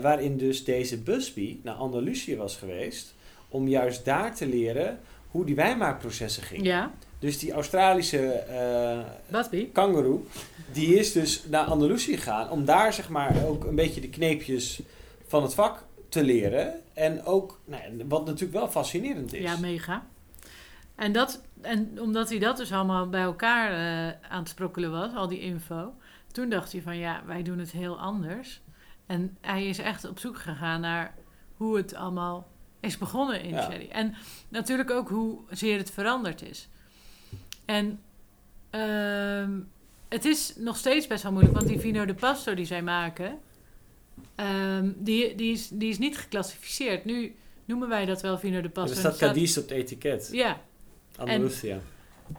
waarin dus deze Busby naar Andalusië was geweest om juist daar te leren hoe die wijnmaakprocessen gingen. Ja, Dus die Australische eh Busby. kangaroo, die is dus naar Andalusië gegaan om daar zeg maar ook een beetje de kneepjes van het vak te leren. En ook, nou, wat natuurlijk wel fascinerend is. Ja, mega. En, dat, en omdat hij dat dus allemaal bij elkaar eh, aan het sprokkelen was, al die info, toen dacht hij van ja, wij doen het heel anders. En hij is echt op zoek gegaan naar hoe het allemaal is begonnen in Ja. Sherry. En natuurlijk ook hoe zeer het veranderd is. En ehm, het is nog steeds best wel moeilijk, want die vino de pasto die zij maken, ehm, die, die, is, die is niet geclassificeerd. Nu noemen wij dat wel vino de Er pasto. staat Het staat- Cadiz op het etiket. Ja, Andalusia.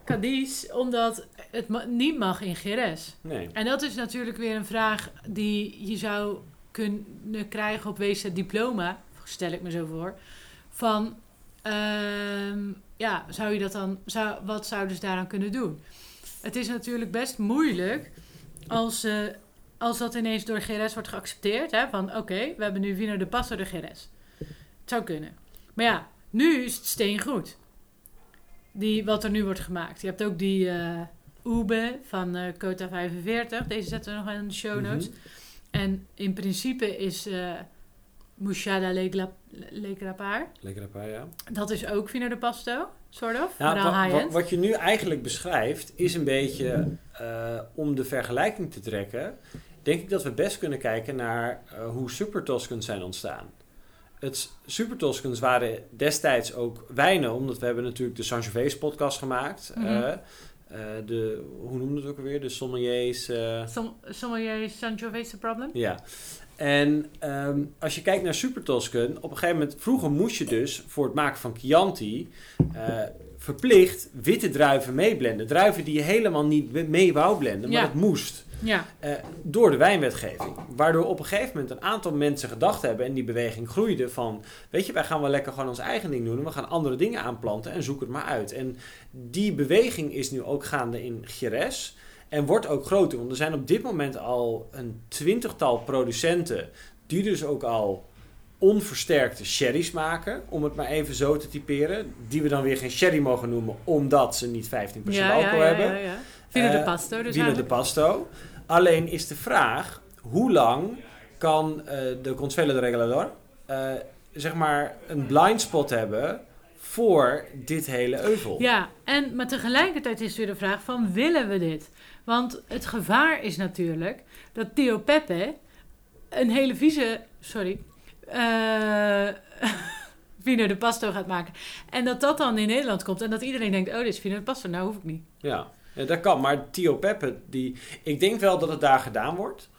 Cadiz, omdat het ma- niet mag in Jerez. Nee. En dat is natuurlijk weer een vraag die je zou kunnen krijgen op wezen diploma, stel ik me zo voor, van ehm, ja, zou je dat dan, zou, wat zouden ze daaraan kunnen doen? Het is natuurlijk best moeilijk als, eh, als dat ineens door GRS wordt geaccepteerd, hè, van oké, we hebben nu Wiener de Passo de GRS. Het zou kunnen. Maar ja, nu is het steengoed. Die, wat er nu wordt gemaakt. Je hebt ook die Ube van eh Cota 45. Deze zetten we nog in de show notes. Mhm. En in principe is eh Mouchada Le Le Grapar. Lekker een paar, ja. Dat is ook Vino de Pasto, sort of. Nou, wa- wat je nu eigenlijk beschrijft, is een beetje eh, om de vergelijking te trekken. Denk ik dat we best kunnen kijken naar eh, hoe Super Toscans zijn ontstaan. Het Super Toscans waren destijds ook wijnen, omdat we hebben natuurlijk de Sangiovese podcast gemaakt. Mhm. eh, de, hoe noemde het ook alweer? De sommeliers. eh, Som- Sommelier Sangiovese problem? ja. En ehm, als je kijkt naar Super Toscan, op een gegeven moment, vroeger moest je dus voor het maken van Chianti eh, verplicht witte druiven meeblenden. Druiven die je helemaal niet mee wou blenden, maar Ja. dat moest. Ja, eh, door de wijnwetgeving. Waardoor op een gegeven moment een aantal mensen gedacht hebben en die beweging groeide van, weet je, wij gaan wel lekker gewoon ons eigen ding doen en we gaan andere dingen aanplanten en zoek het maar uit. En die beweging is nu ook gaande in Jerez en wordt ook groter. Want er zijn op dit moment al een twintigtal producenten die dus ook al onversterkte sherry's maken, om het maar even zo te typeren. Die we dan weer geen sherry mogen noemen, omdat ze niet 15% ja, ja, alcohol ja, hebben. ja, ja. Vino de Eh, Pasto dus de. Pasto. Alleen is de vraag, hoe lang kan eh, de Consuelo de Regulador eh, zeg maar een blind spot hebben voor dit hele euvel? Ja, en, maar tegelijkertijd is weer de vraag van, willen we dit? Want het gevaar is natuurlijk dat Theo Pepe een hele vieze, sorry, eh Vino de Pasto gaat maken. En dat dat dan in Nederland komt en dat iedereen denkt, oh, dit is Vino de Pasto, nou hoef ik niet. Ja, ja, dat kan. Maar Tio Peppe, die, ik denk wel dat het daar gedaan wordt.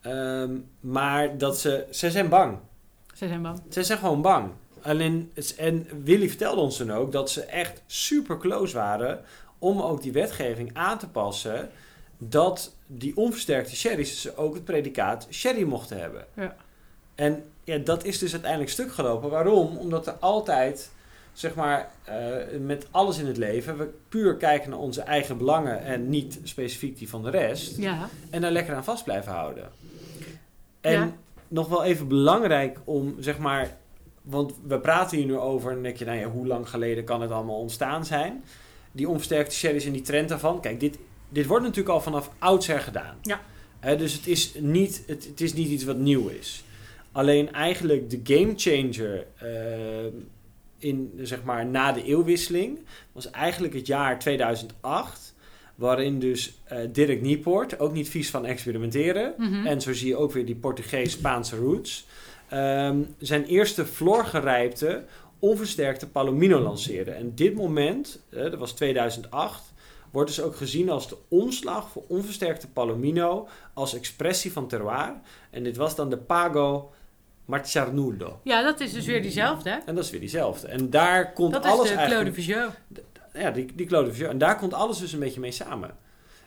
Ehm, maar dat ze, ze zijn bang. Ze zijn bang. Ze zijn gewoon bang. Alleen, en Willy vertelde ons dan ook dat ze echt super close waren om ook die wetgeving aan te passen. Dat die onversterkte sherry's ook het predicaat sherry mochten hebben. Ja. En ja, dat is dus uiteindelijk stuk gelopen. Waarom? Omdat er altijd, zeg maar, eh, met alles in het leven, we puur kijken naar onze eigen belangen en niet specifiek die van de rest. Ja, En daar lekker aan vast blijven houden. En Ja. nog wel even belangrijk om, zeg maar... Want we praten hier nu over en dan denk je, nou ja, hoe lang geleden kan het allemaal ontstaan zijn? Die onversterkte sherry's en die trend daarvan. Kijk, dit, dit wordt natuurlijk al vanaf oudsher gedaan. Ja. Dus het is, niet, het, het is niet iets wat nieuw is. Alleen eigenlijk de game changer eh, in, zeg maar, na de eeuwwisseling was eigenlijk het jaar 2008. Waarin dus eh, Dirk Niepoort, ook niet vies van experimenteren. Mhm. En zo zie je ook weer die Portugees-Spaanse roots. Ehm, zijn eerste floorgerijpte, onversterkte Palomino lanceerde. En dit moment, eh, dat was 2008, wordt dus ook gezien als de omslag voor onversterkte Palomino als expressie van terroir. En dit was dan de Pago Marciarnudo. ja, dat is dus weer diezelfde, hè? En dat is weer diezelfde. En daar komt Dat alles is de Claude eigenlijk... Vigeux. Ja, die, die Claude Vigeux. En daar komt alles dus een beetje mee samen.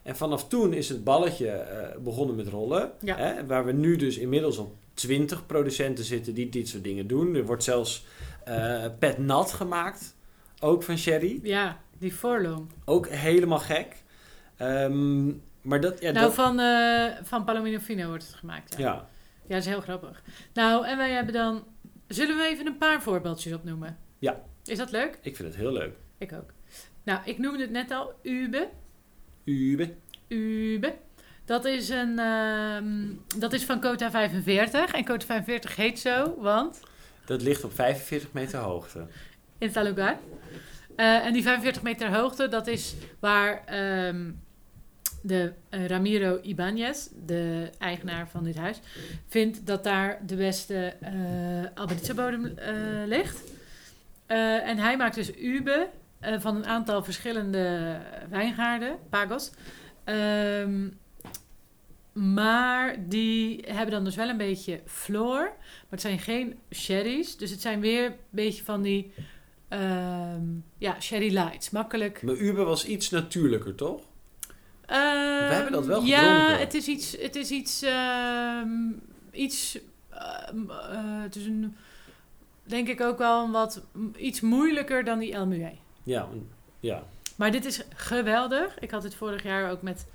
En vanaf toen is het balletje eh, begonnen met rollen. Ja. Hè, waar we nu dus inmiddels op 20 producenten zitten die dit soort dingen doen. Er wordt zelfs eh pet nat gemaakt. Ook van sherry. Ja, die voorloom. Ook helemaal gek. Ehm, maar dat... Ja, nou, dat, van, eh van Palomino Fino wordt het gemaakt, ja. ja. Ja, dat is heel grappig. Nou, en wij hebben dan... Zullen we even een paar voorbeeldjes opnoemen? Ja. Is dat leuk? ik vind het heel leuk. Ik ook. Nou, ik noemde het net al. Ube. Ube. Ube. Dat is, een, ehm, dat is van Cota 45. En Cota 45 heet zo, want... Dat ligt op 45 meter hoogte. In Talugar. Eh, en die 45 meter hoogte, dat is waar ehm, de eh, Ramiro Ibanez, de eigenaar van dit huis, vindt dat daar de beste Alberica-bodem eh, ligt. Eh, en hij maakt dus ube van een aantal verschillende wijngaarden, pagos. Ehm, maar die hebben dan dus wel een beetje floor. Maar het zijn geen sherry's. Dus het zijn weer een beetje van die ehm, ja, sherry lights. Makkelijk. Maar Ube was iets natuurlijker, toch? Ehm, hebben dat wel Ja, gedronken. het is iets... Het is iets ehm, iets... eh, het is een, denk ik ook wel een wat iets moeilijker dan die El Muet. Ja, ja. Maar dit is geweldig. Ik had het vorig jaar ook met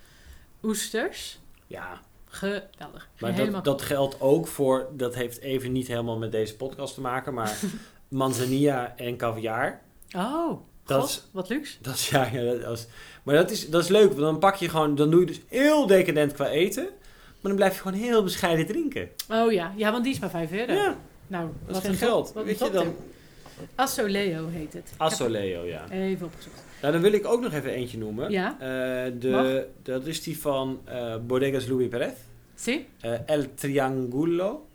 oesters. Ja. Geweldig. Maar dat, dat geldt ook voor, dat heeft even niet helemaal met deze podcast te maken, maar manzanilla en caviar. Oh, Dat God, is- wat luxe. Dat is, ja, ja, dat is, maar dat is, dat is leuk, want dan pak je gewoon, dan doe je dus heel decadent qua eten, maar dan blijf je gewoon heel bescheiden drinken. Oh ja, ja, want die is maar 5 euro. Ja, Nou, dat is wat geen een top- geld. wat Weet je dan? Assoleo heet het. Assoleo, ja. Even opgezocht. Nou, dan wil ik ook nog even eentje noemen. Ja, Eh, de, dat is die van eh, Bodegas Louis Perez. zie? Eh, El Triangulo.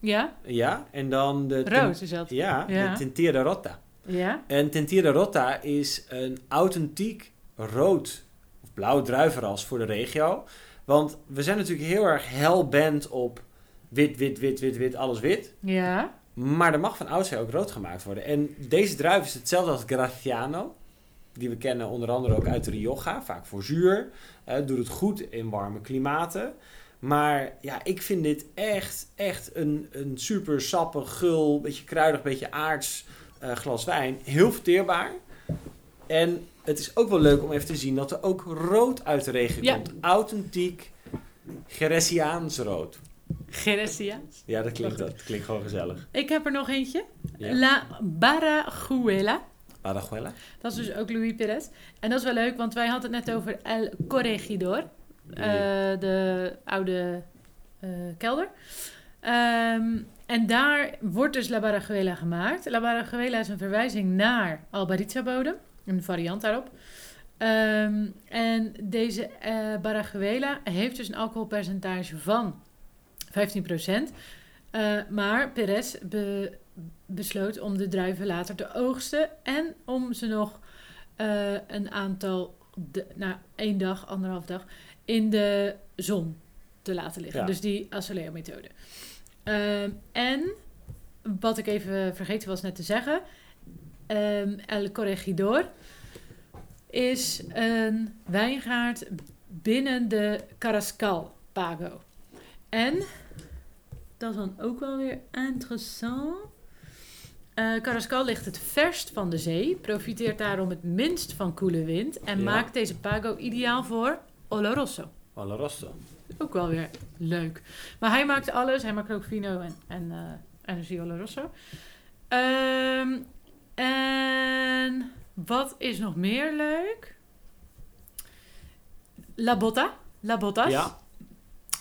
Ja, Ja, en dan de... rood is dat. Ja, Ja. de Tintera Rotta. Ja, En Tintera Rotta is een authentiek rood of blauw druivenras voor de regio. Want we zijn natuurlijk heel erg hellbent op wit, wit, wit, wit, wit, alles wit. ja. Maar er mag van oudsher ook rood gemaakt worden. En deze druif is hetzelfde als Graciano. Die we kennen onder andere ook uit de Rioja. Vaak voor zuur. Eh, doet het goed in warme klimaten. Maar ja, ik vind dit echt, echt een, een super sappig, gul, beetje kruidig, beetje aards eh, glas wijn. Heel verteerbaar. En het is ook wel leuk om even te zien dat er ook rood uit de regio Ja. komt. Authentiek Geresiaans rood. Geresiaans. Ja, dat klinkt, dat klinkt gewoon gezellig. Ik heb er nog eentje. Ja. La Barajuela. Paraguela. Dat is dus ook Louis Perez. En dat is wel leuk, want wij hadden het net over El Corregidor. eh, de oude eh, kelder. Ehm, en daar wordt dus La Barajuela gemaakt. La Barajuela is een verwijzing naar Albaritza-bodem. Een variant daarop. Ehm, en deze eh Barajuela heeft dus een alcoholpercentage van 15%. Eh, maar Perez be- besloot om de druiven later te oogsten en om ze nog eh, een aantal, de, nou één dag, anderhalf dag, in de zon te laten liggen. Ja. Dus die Assoleo-methode. Ehm, en wat ik even vergeten was net te zeggen, ehm, El Corregidor is een wijngaard binnen de Carrascal Pago. En dat is dan ook wel weer interessant. Eh Carrascal ligt het verst van de zee, profiteert daarom het minst van koele wind en Ja. maakt deze Pago ideaal voor Oloroso. Oloroso. Ook wel weer leuk. Maar hij maakt alles. Hij maakt ook vino en, en, en dus die Oloroso. Ehm, en wat is nog meer leuk? La Botta. La Bottas. Ja.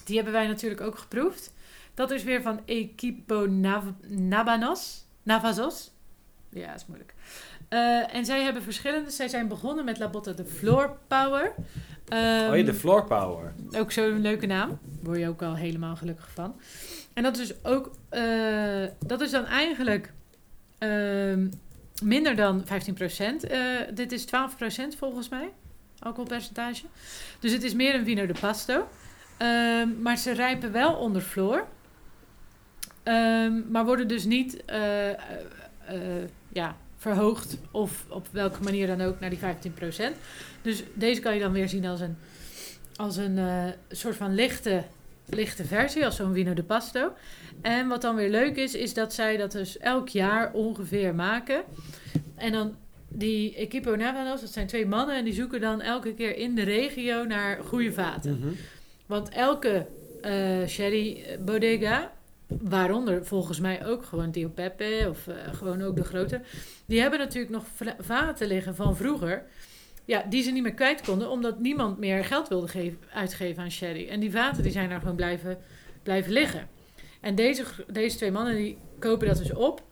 Die hebben wij natuurlijk ook geproefd. Dat is weer van Equipo Nav Nabanos. Navazos. Ja, is moeilijk. Eh, en zij hebben verschillende. Zij zijn begonnen met La Botta de Floor Power. Ehm, oh ja, de floor power. ook zo'n leuke naam. Word je ook al helemaal gelukkig van. En dat is ook... eh, dat is dan eigenlijk ehm, minder dan 15%. Eh, dit is 12% volgens mij. Alcoholpercentage. Dus het is meer een vino de pasto. Ehm, maar ze rijpen wel onder floor. Ehm, maar worden dus niet eh, eh, eh, ja, verhoogd. Of op welke manier dan ook naar die 15%. Dus deze kan je dan weer zien als een, als een soort van lichte, lichte versie. Als zo'n vino de pasto. En wat dan weer leuk is, is dat zij dat dus elk jaar ongeveer maken. En dan die Equipo Navanos, dat zijn twee mannen. En die zoeken dan elke keer in de regio naar goede vaten. Mhm. Want elke eh, sherry bodega, waaronder volgens mij ook gewoon Tio Pepe of eh, gewoon ook de grote, die hebben natuurlijk nog vaten liggen van vroeger. Ja, die ze niet meer kwijt konden, omdat niemand meer geld wilde geven, uitgeven aan sherry. En die vaten die zijn daar gewoon blijven, blijven liggen. En deze, deze twee mannen die kopen dat dus op.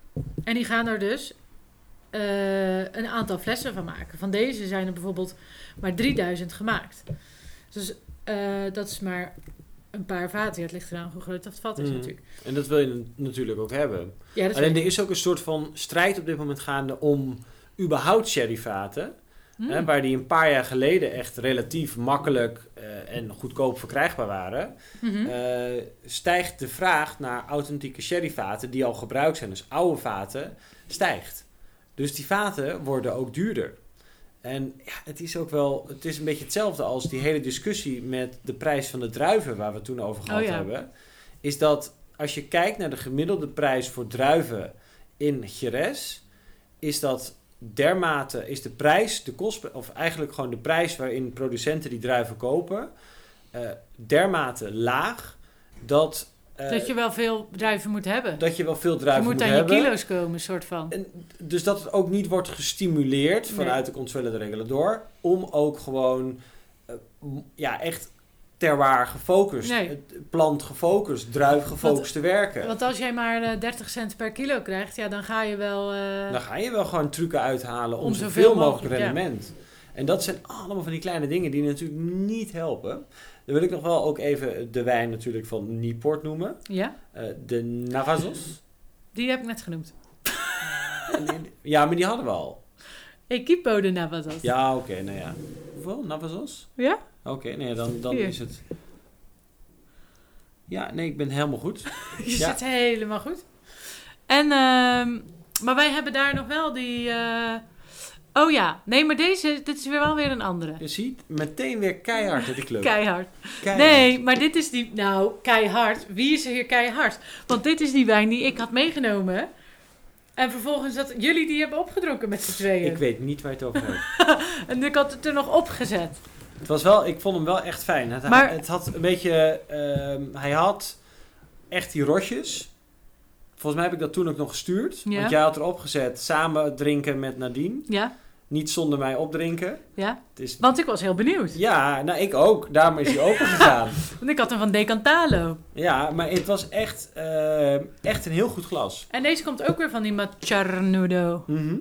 En die gaan er dus eh, een aantal flessen van maken. Van deze zijn er bijvoorbeeld maar 3000 gemaakt. Dus eh, dat is maar een paar vaten. Ja, het ligt eraan hoe groot dat vat is Mhm. natuurlijk. En dat wil je natuurlijk ook hebben. Ja, Alleen er is ook een soort van strijd op dit moment gaande om überhaupt sherryvaten. Hmm. Hè, waar die een paar jaar geleden echt relatief makkelijk eh, en goedkoop verkrijgbaar waren. Mhm. eh, stijgt de vraag naar authentieke sherryvaten die al gebruikt zijn, dus oude vaten, stijgt. Dus die vaten worden ook duurder. En ja, het is ook wel, het is een beetje hetzelfde als die hele discussie met de prijs van de druiven waar we het toen over gehad Oh ja. hebben. Is dat als je kijkt naar de gemiddelde prijs voor druiven in Jerez, is dat dermate, is de prijs, de kost, of eigenlijk gewoon de prijs waarin producenten die druiven kopen, eh, dermate laag dat, dat je wel veel druiven moet hebben. dat je wel veel je druiven moet moet, aan hebben. je kilo's komen, soort van. En dus dat het ook niet wordt gestimuleerd Nee. vanuit de Consuelo de Regulador om ook gewoon eh, ja, echt terwaar gefocust, Nee. plant gefocust, druif gefocust te werken. Want als jij maar eh, 30 cent per kilo krijgt, ja, dan ga je wel... eh, Dan ga je wel gewoon trucken uithalen om, Om zoveel zoveel mogelijk mogelijk, ja. rendement. En dat zijn allemaal van die kleine dingen die natuurlijk niet helpen. Dan wil ik nog wel ook even de wijn natuurlijk van Nieport noemen. ja, Eh, de Navazos. die heb ik net genoemd. Ja, maar die hadden we al. Equipo de Navazos. Ja, oké, nou ja. Hoeveel? Navazos? Ja? Oké, nee, dan, dan Hier. is het... Ja, nee, ik ben helemaal goed. Je Ja. zit helemaal goed. En, ehm, maar wij hebben daar nog wel die... eh, Oh ja, nee, maar deze, dit is weer wel weer een andere. Je ziet meteen weer keihard die club. Keihard. Keihard. Nee, maar dit is die... Nou, keihard. Wie is er hier keihard? Want dit is die wijn die ik had meegenomen. En vervolgens dat jullie die hebben opgedronken met z'n tweeën. Ik weet niet waar je het over hebt. En ik had het er nog opgezet. Het was wel, ik vond hem wel echt fijn. Het, Maar- het had een beetje, ehm, hij had echt die rosjes. Volgens mij heb ik dat toen ook nog gestuurd. Ja. Want jij had erop gezet, samen drinken met Nadine. Ja, Niet zonder mij opdrinken. ja. Het is, Want ik was heel benieuwd. ja, nou ik ook. Daarom is hij open gegaan. Want ik had hem van Decantalo. Ja, maar het was echt, ehm, echt een heel goed glas. En deze komt ook weer van die Macharnudo. Mhm.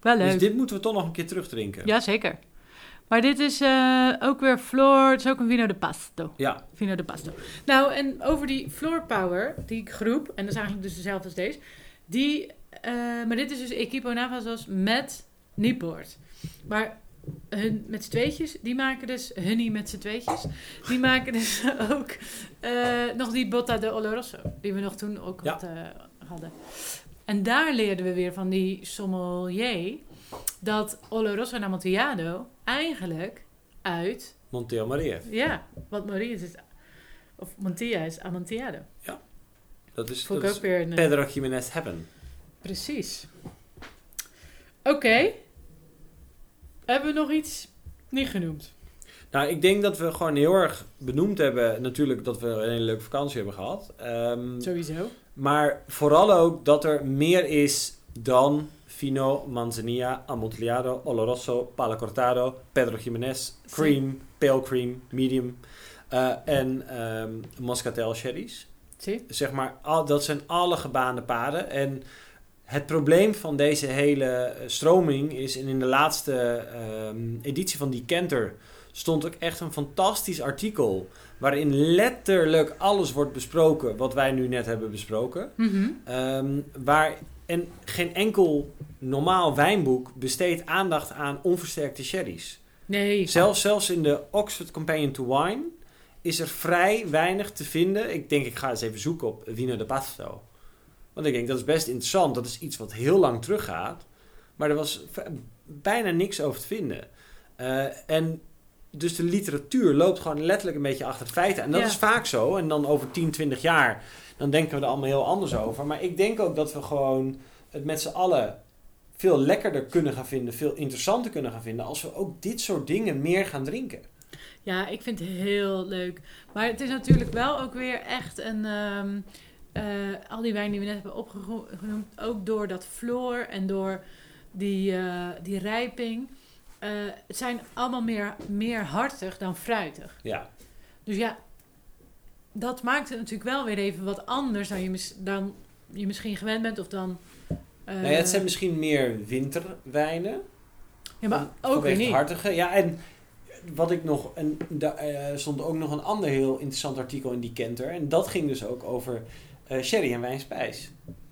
Wel leuk. Dus dit moeten we toch nog een keer terugdrinken. Ja, zeker. Maar dit is eh, ook weer Floor. Het is ook een Vino de Pasto. Ja. Vino de Pasto. Nou, en over die Floor Power, die groep, en dat is eigenlijk dus dezelfde als deze. Die, eh, maar dit is dus Equipo Navazos met Nieport. Maar hun met z'n tweetjes, die maken dus, hunnie met z'n tweetjes, die maken dus ook eh, nog die Botta de Oloroso, die we nog toen ook Ja. had, hadden. En daar leerden we weer van die sommelier dat Oloroso en Amontillado eigenlijk uit, Monteo Maria. ja, wat Marie is, of Montilla is Amontillado. Dat is, Vond dat is ook weer een... Pedro Jiménez Hebben. Precies. Oké. Hebben we nog iets niet genoemd? Nou, ik denk dat we gewoon heel erg benoemd hebben. Natuurlijk dat we een hele leuke vakantie hebben gehad. Ehm, Sowieso. maar vooral ook dat er meer is dan Fino, Manzanilla, Amontillado, Oloroso, Palo Cortado, Pedro Jiménez, Cream, Pale Cream, Medium eh, en ehm Moscatel Sherry's. Zie? Zeg maar, al, dat zijn alle gebaande paden. En het probleem van deze hele eh, stroming is, en in de laatste ehm, editie van Decanter stond ook echt een fantastisch artikel. Waarin letterlijk alles wordt besproken wat wij nu net hebben besproken. Mhm. Ehm, waar, en geen enkel normaal wijnboek besteedt aandacht aan onversterkte sherry's. Nee. Zelfs, zelfs in de Oxford Companion to Wine is er vrij weinig te vinden. Ik denk, ik ga eens even zoeken op Vino de Pasto. Want ik denk, dat is best interessant. Dat is iets wat heel lang teruggaat. Maar er was bijna niks over te vinden. Eh, en dus de literatuur loopt gewoon letterlijk een beetje achter de feiten. En dat Ja. is vaak zo. En dan over 10, 20 jaar, dan denken we er allemaal heel anders over. Maar ik denk ook dat we gewoon het met z'n allen veel lekkerder kunnen gaan vinden, veel interessanter kunnen gaan vinden, als we ook dit soort dingen meer gaan drinken. Ja, ik vind het heel leuk. Maar het is natuurlijk wel ook weer echt een... ehm, eh, al die wijn die we net hebben opgenoemd, ook door dat floor en door die, eh, die rijping. eh, het zijn allemaal meer, meer hartig dan fruitig. Ja, Dus ja, dat maakt het natuurlijk wel weer even wat anders dan je, mis- dan je misschien gewend bent. Of dan... eh, nou ja, het zijn misschien meer winterwijnen. ja, maar van- ook weer niet. hartige. Ja, en wat ik nog, en daar eh, stond ook nog een ander heel interessant artikel in die Kenter. En dat ging dus ook over eh, sherry en wijnspijs.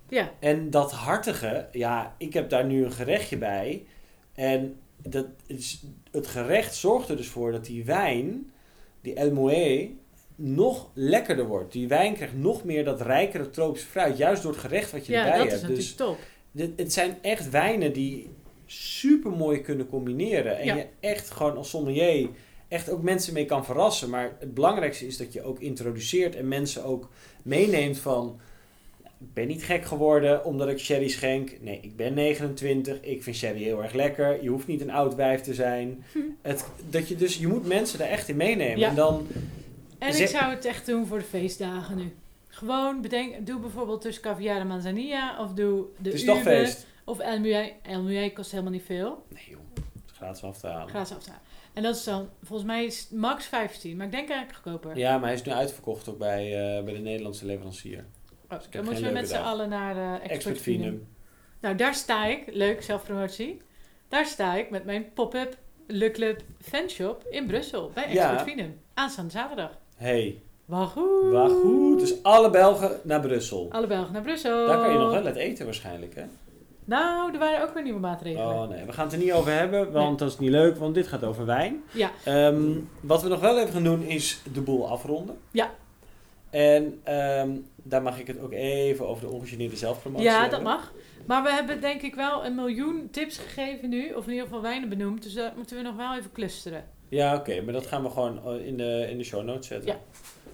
Ja, En dat hartige, ja, ik heb daar nu een gerechtje bij. En dat het gerecht zorgt er dus voor dat die wijn, die El Moët, nog lekkerder wordt. Die wijn krijgt nog meer dat rijkere tropische fruit, juist door het gerecht wat je ja erbij dat is hebt. natuurlijk Dus top. dit, het zijn echt wijnen die super mooi kunnen combineren. En Ja. je echt gewoon als sommelier echt ook mensen mee kan verrassen. Maar het belangrijkste is dat je ook introduceert en mensen ook meeneemt van... Ik ben niet gek geworden omdat ik sherry schenk. Nee, ik ben 29. Ik vind sherry heel erg lekker. Je hoeft niet een oud wijf te zijn. Hm. Het, dat je, dus, je moet mensen daar echt in meenemen. Ja. En dan, En ik zou het echt doen voor de feestdagen nu. Gewoon bedenk, doe bijvoorbeeld tussen caviar en manzanilla. Of doe de het is toch Uwe, feest. Of El Muay. El Muay kost helemaal niet veel. Nee joh, het is gratis af te halen. Gratis af te halen. En dat is dan, volgens mij is max 15. Maar ik denk eigenlijk goedkoper. Ja, maar hij is nu uitverkocht ook bij, eh, bij de Nederlandse leverancier. Oh, heb dan moeten we met z'n allen naar eh Expert, Expert Finum. Nou, daar sta ik. Leuk, zelfpromotie. Daar sta ik met mijn pop-up Le Club fanshop in Brussel. Bij Ja. Expert Finum. Aanstaande zaterdag. Hey, waar goed. Dus alle Belgen naar Brussel. Alle Belgen naar Brussel. Daar kan je nog wel het eten waarschijnlijk, hè? Nou, er waren ook weer nieuwe maatregelen. Oh nee, we gaan het er niet over hebben, want dat is niet leuk, want dit gaat over wijn. Ja. Ehm, wat we nog wel even gaan doen is de boel afronden. Ja. En ehm, daar mag ik het ook even over de ongegeneerde zelfpromotie Ja, dat mag. Maar we hebben denk ik wel een miljoen tips gegeven nu. Of in ieder geval wijnen benoemd. Dus dat moeten we nog wel even clusteren. Ja, oké, maar dat gaan we gewoon eh, in de, in de show notes zetten. Ja.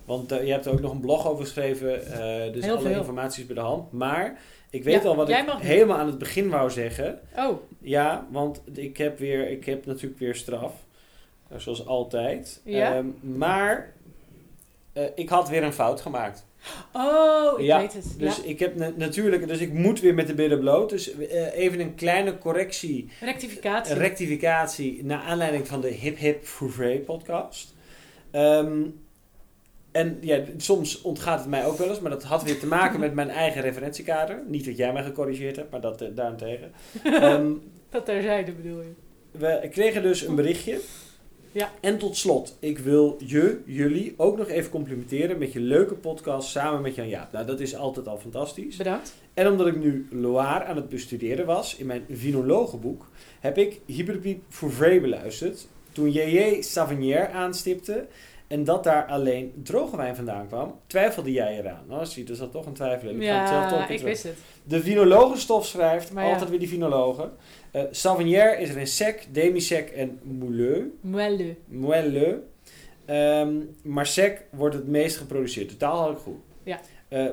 Want eh, je hebt er ook nog een blog over geschreven, eh, dus Heel alle veel. informatie is bij de hand. Maar ik weet Ja, al wat ik helemaal aan het begin wou zeggen. Oh, Ja, want ik heb, weer, ik heb natuurlijk weer straf. Zoals altijd. Ja? Ehm, maar ik had weer een fout gemaakt. Oh ik Ja, weet het. Dus ja. ik heb na- natuurlijk, dus ik moet weer met de billen bloot. Dus eh, even een kleine correctie, Rectificatie. rectificatie naar aanleiding van de Hip Hip Fouvray podcast. Ehm, en ja, soms ontgaat het mij ook wel eens, maar dat had weer te maken met mijn eigen referentiekader. Niet dat jij mij gecorrigeerd hebt, maar dat eh, daarentegen. Ehm, dat terzijde bedoel je. we kregen dus een berichtje. Ja. En tot slot, ik wil je, jullie ook nog even complimenteren met je leuke podcast samen met Jan Jaap. Nou, dat is altijd al fantastisch. Bedankt. En omdat ik nu Loire aan het bestuderen was in mijn vinologenboek, heb ik Hyperpiep Fouvray beluisterd. Toen J.J. Savignier aanstipte en dat daar alleen droge wijn vandaan kwam, twiefelde jij eraan. Nou, zie je, er zat toch een twijfel. Ik ga het zelf Ja, ik wist het. De vinologenstof schrijft, Maar ja. altijd weer die vinologen. Eh Savignier is er in sec, demi-sec en moelleux. Moelle. Moelleux. Ehm, maar sec wordt het meest geproduceerd. Totaal had ik goed. Ja. Eh,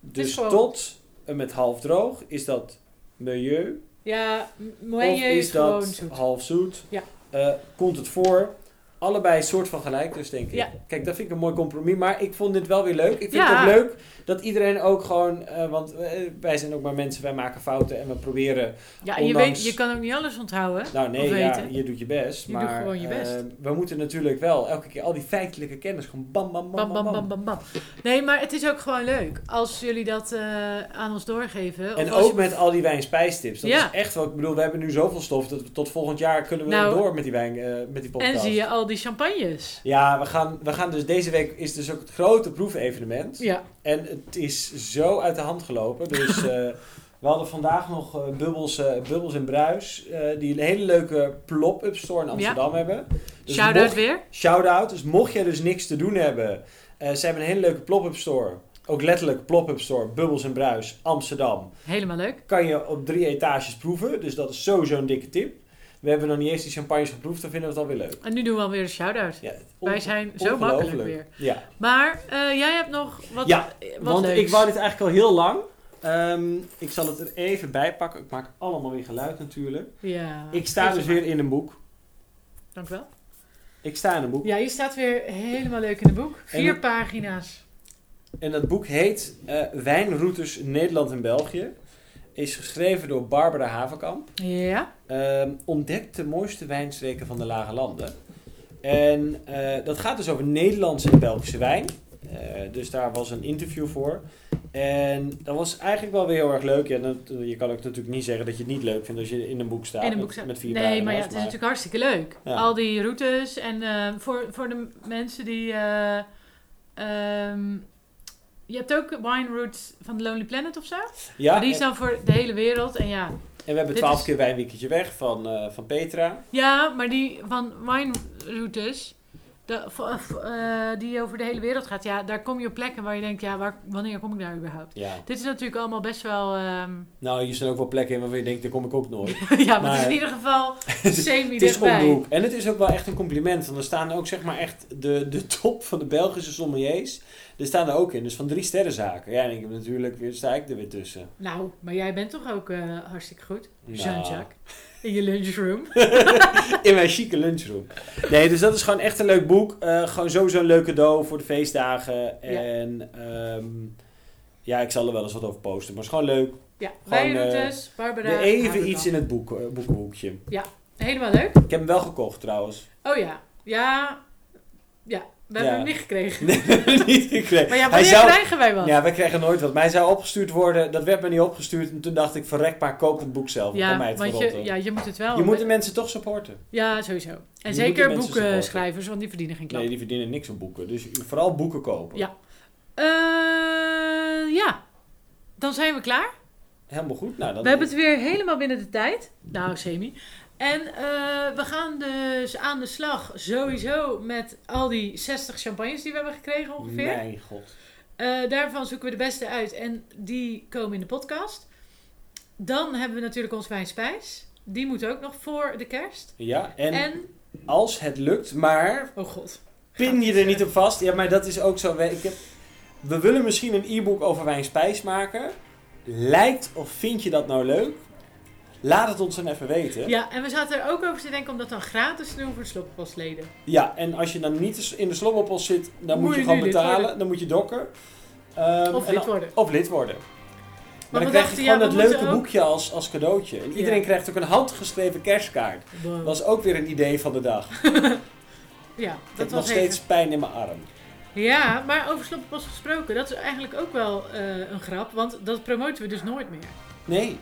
dus gewoon- tot en met half droog is dat milieu. Ja, Of moelle is is gewoon dat zoet. half zoet. Ja. Eh, komt het voor. Allebei soort van gelijk, dus denk ik. Ja. Kijk, dat vind ik een mooi compromis. Maar ik vond dit wel weer leuk. Ik vind Ja. het leuk dat iedereen ook gewoon... eh, want eh, wij zijn ook maar mensen, wij maken fouten en we proberen... Ja, en je, weet, je kan ook niet alles onthouden. Nou nee, ja, weten. je doet je best. Je doet gewoon je best. eh, we moeten natuurlijk wel elke keer al die feitelijke kennis gewoon bam, bam, bam, Bam, bam, bam, bam, bam. Nee, maar het is ook gewoon leuk als jullie dat aan ons doorgeven. En ook je- met al die wijn-spijstips. Dat Ja. is echt wel, ik bedoel, we hebben nu zoveel stof dat we tot volgend jaar kunnen we Nou, door met die wijn, met die podcast. En zie je al die champagnes. Ja, we gaan, we gaan dus deze week is dus ook het grote proefevenement. Ja. En het is zo uit de hand gelopen. Dus eh, we hadden vandaag nog eh, Bubbels, eh, Bubbels en Bruis. die een hele leuke plop-up store in Amsterdam hebben. Dus Shout-out mocht- weer. Shout-out. Dus mocht jij dus niks te doen hebben. ze hebben een hele leuke plop-up store. Ook letterlijk plop-up store. Bubbels en Bruis, Amsterdam. Helemaal leuk. Kan je op drie etages proeven. Dus dat is sowieso een dikke tip. We hebben nog niet eens die champagnes geproefd. Dan vinden we het alweer leuk. En nu doen we alweer een shout-out. Ja, Wij zijn zo makkelijk weer. Ja, Maar eh, jij hebt nog wat, Ja, wat want leuks. ik wou dit eigenlijk al heel lang. Ehm, ik zal het er even bij pakken. Ik maak allemaal weer geluid natuurlijk. Ja. ik sta dus weer in een boek. Dank wel. Ik sta in een boek. Ja, je staat weer helemaal leuk in het boek. Vier pagina's. En dat boek heet eh, Wijnroutes Nederland en België. Is geschreven door Barbara Havenkamp. Ja. Ehm, ontdekt de mooiste wijnstreken van de Lage Landen. En eh, dat gaat dus over Nederlandse en Belgische wijn. Eh, dus daar was een interview voor. En dat was eigenlijk wel weer heel erg leuk. Ja, dat, je kan ook natuurlijk niet zeggen dat je het niet leuk vindt als je in een boek staat. in een met- boek staat. Met vier Nee, maar ja, het is natuurlijk hartstikke leuk. Ja. Al die routes en eh, voor, voor de mensen die... eh, ehm, je hebt ook Wine Routes van The Lonely Planet of zo? Ja, maar die is dan voor de hele wereld. En ja, en we hebben twaalf is- keer wijnweekendje weg van, eh, van Petra. ja maar die van Wine Routes... de, v- eh, die over de hele wereld gaat. Ja, daar kom je op plekken waar je denkt, ja, waar, wanneer kom ik daar überhaupt? Ja. Dit is natuurlijk allemaal best wel... ehm, Nou, hier zijn ook wel plekken in waarvan je denkt, daar kom ik ook nooit. ja, maar, het is in ieder geval semi Het is om de hoek. En het is ook wel echt een compliment. Want er staan ook zeg maar echt de, de top van de Belgische sommeliers. Er staan er ook in. Dus van drie sterrenzaken. Ja, en ik heb natuurlijk weer, sta ik er weer tussen. Nou, maar jij bent toch ook eh, hartstikke goed? Nou. Jean-Jacques. In je lunchroom. In mijn chique lunchroom. Nee, dus dat is gewoon echt een leuk boek. Eh, gewoon sowieso een leuk cadeau voor de feestdagen. En ehm, ja, ik zal er wel eens wat over posten. Maar het is gewoon leuk. Ja, Gewoon, wijnroutes, Barbara. Weer even Haverkamp. iets in het boek, eh, boekenhoekje. Helemaal leuk. Ik heb hem wel gekocht trouwens. Oh ja. Ja. Ja, we hebben hem niet gekregen. Nee, niet gekregen. Maar ja, wanneer zou- krijgen wij wat? Ja, wij kregen nooit wat. Mij zou opgestuurd worden, dat werd me niet opgestuurd. En toen dacht ik, verrek maar, koop het boek zelf. Ja, mij het want je, ja, je moet het wel. je moet de mensen toch supporten. Ja, sowieso. En zeker supporten. boekenschrijvers, want die verdienen geen klap. Nee, die verdienen niks aan boeken. Dus vooral boeken kopen. Ja. Eh, ja. Dan zijn we klaar. Helemaal goed. Nou, dan We hebben het weer helemaal binnen de tijd. Nou, semi. En eh, we gaan dus aan de slag sowieso met al die 60 champagnes die we hebben gekregen ongeveer. Mijn god. Eh, daarvan zoeken we de beste uit en die komen in de podcast. Dan hebben we natuurlijk ons wijn spijs. Die moet ook nog voor de kerst. Ja, en, En, als het lukt, maar oh god. pin je er niet op vast. Ja, maar dat is ook zo. We- Ik heb, we willen misschien een e-book over wijn spijs maken. Lijkt of vind je dat nou leuk? Laat het ons dan even weten. Ja, en we zaten er ook over te denken om dat dan gratis te doen voor de. Ja, en als je dan niet in de slobberpost zit, dan moet, Moet je, gewoon betalen. worden. Dan moet je dokken. Ehm, Of lid dan- worden. Of lid worden. Maar, dan krijg je gewoon moeten leuke ook- boekje als, als cadeautje. En iedereen Ja. krijgt ook een handgeschreven kerstkaart. Wow. Dat was ook weer een idee van de dag. ja, Ik dat heb was nog steeds even. pijn in mijn arm. Ja, maar over sloppenpas gesproken, dat is eigenlijk ook wel eh, een grap, want dat promoten we dus nooit meer. Nee,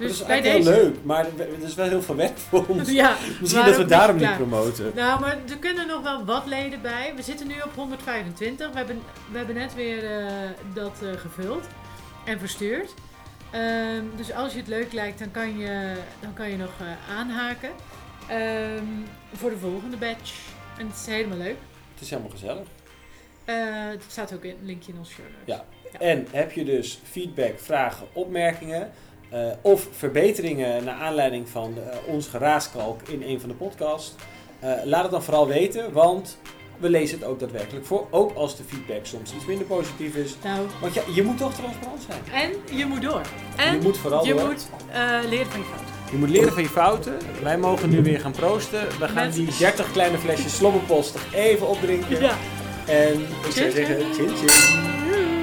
Dus dat is bij eigenlijk deze. heel leuk. Maar er is wel heel veel werk voor ons. Ja, Misschien dat we daarom niet promoten. Nou, maar er kunnen nog wel wat leden bij. We zitten nu op 125. We hebben, we hebben net weer eh, dat eh, gevuld en verstuurd. Ehm, dus als je het leuk lijkt, dan kan je, dan kan je nog eh, aanhaken Ehm, voor de volgende batch. En het is helemaal leuk. Het is helemaal gezellig. Het staat ook in een linkje in ons show notes. Ja. En heb je dus feedback, vragen, opmerkingen eh, of verbeteringen naar aanleiding van eh, ons geraaskalk in een van de podcasts? eh, laat het dan vooral weten, want we lezen het ook daadwerkelijk voor. Ook als de feedback soms iets minder positief is. Nou, Want ja, je moet toch transparant zijn. en je moet door. En je moet vooral je door. moet leren van je fouten. Je moet leren van je fouten. Wij mogen nu weer gaan proosten. We gaan Met- die 30 kleine flesjes slobberpost even opdrinken. Ja. En ik zou zeggen, chin. chin chin.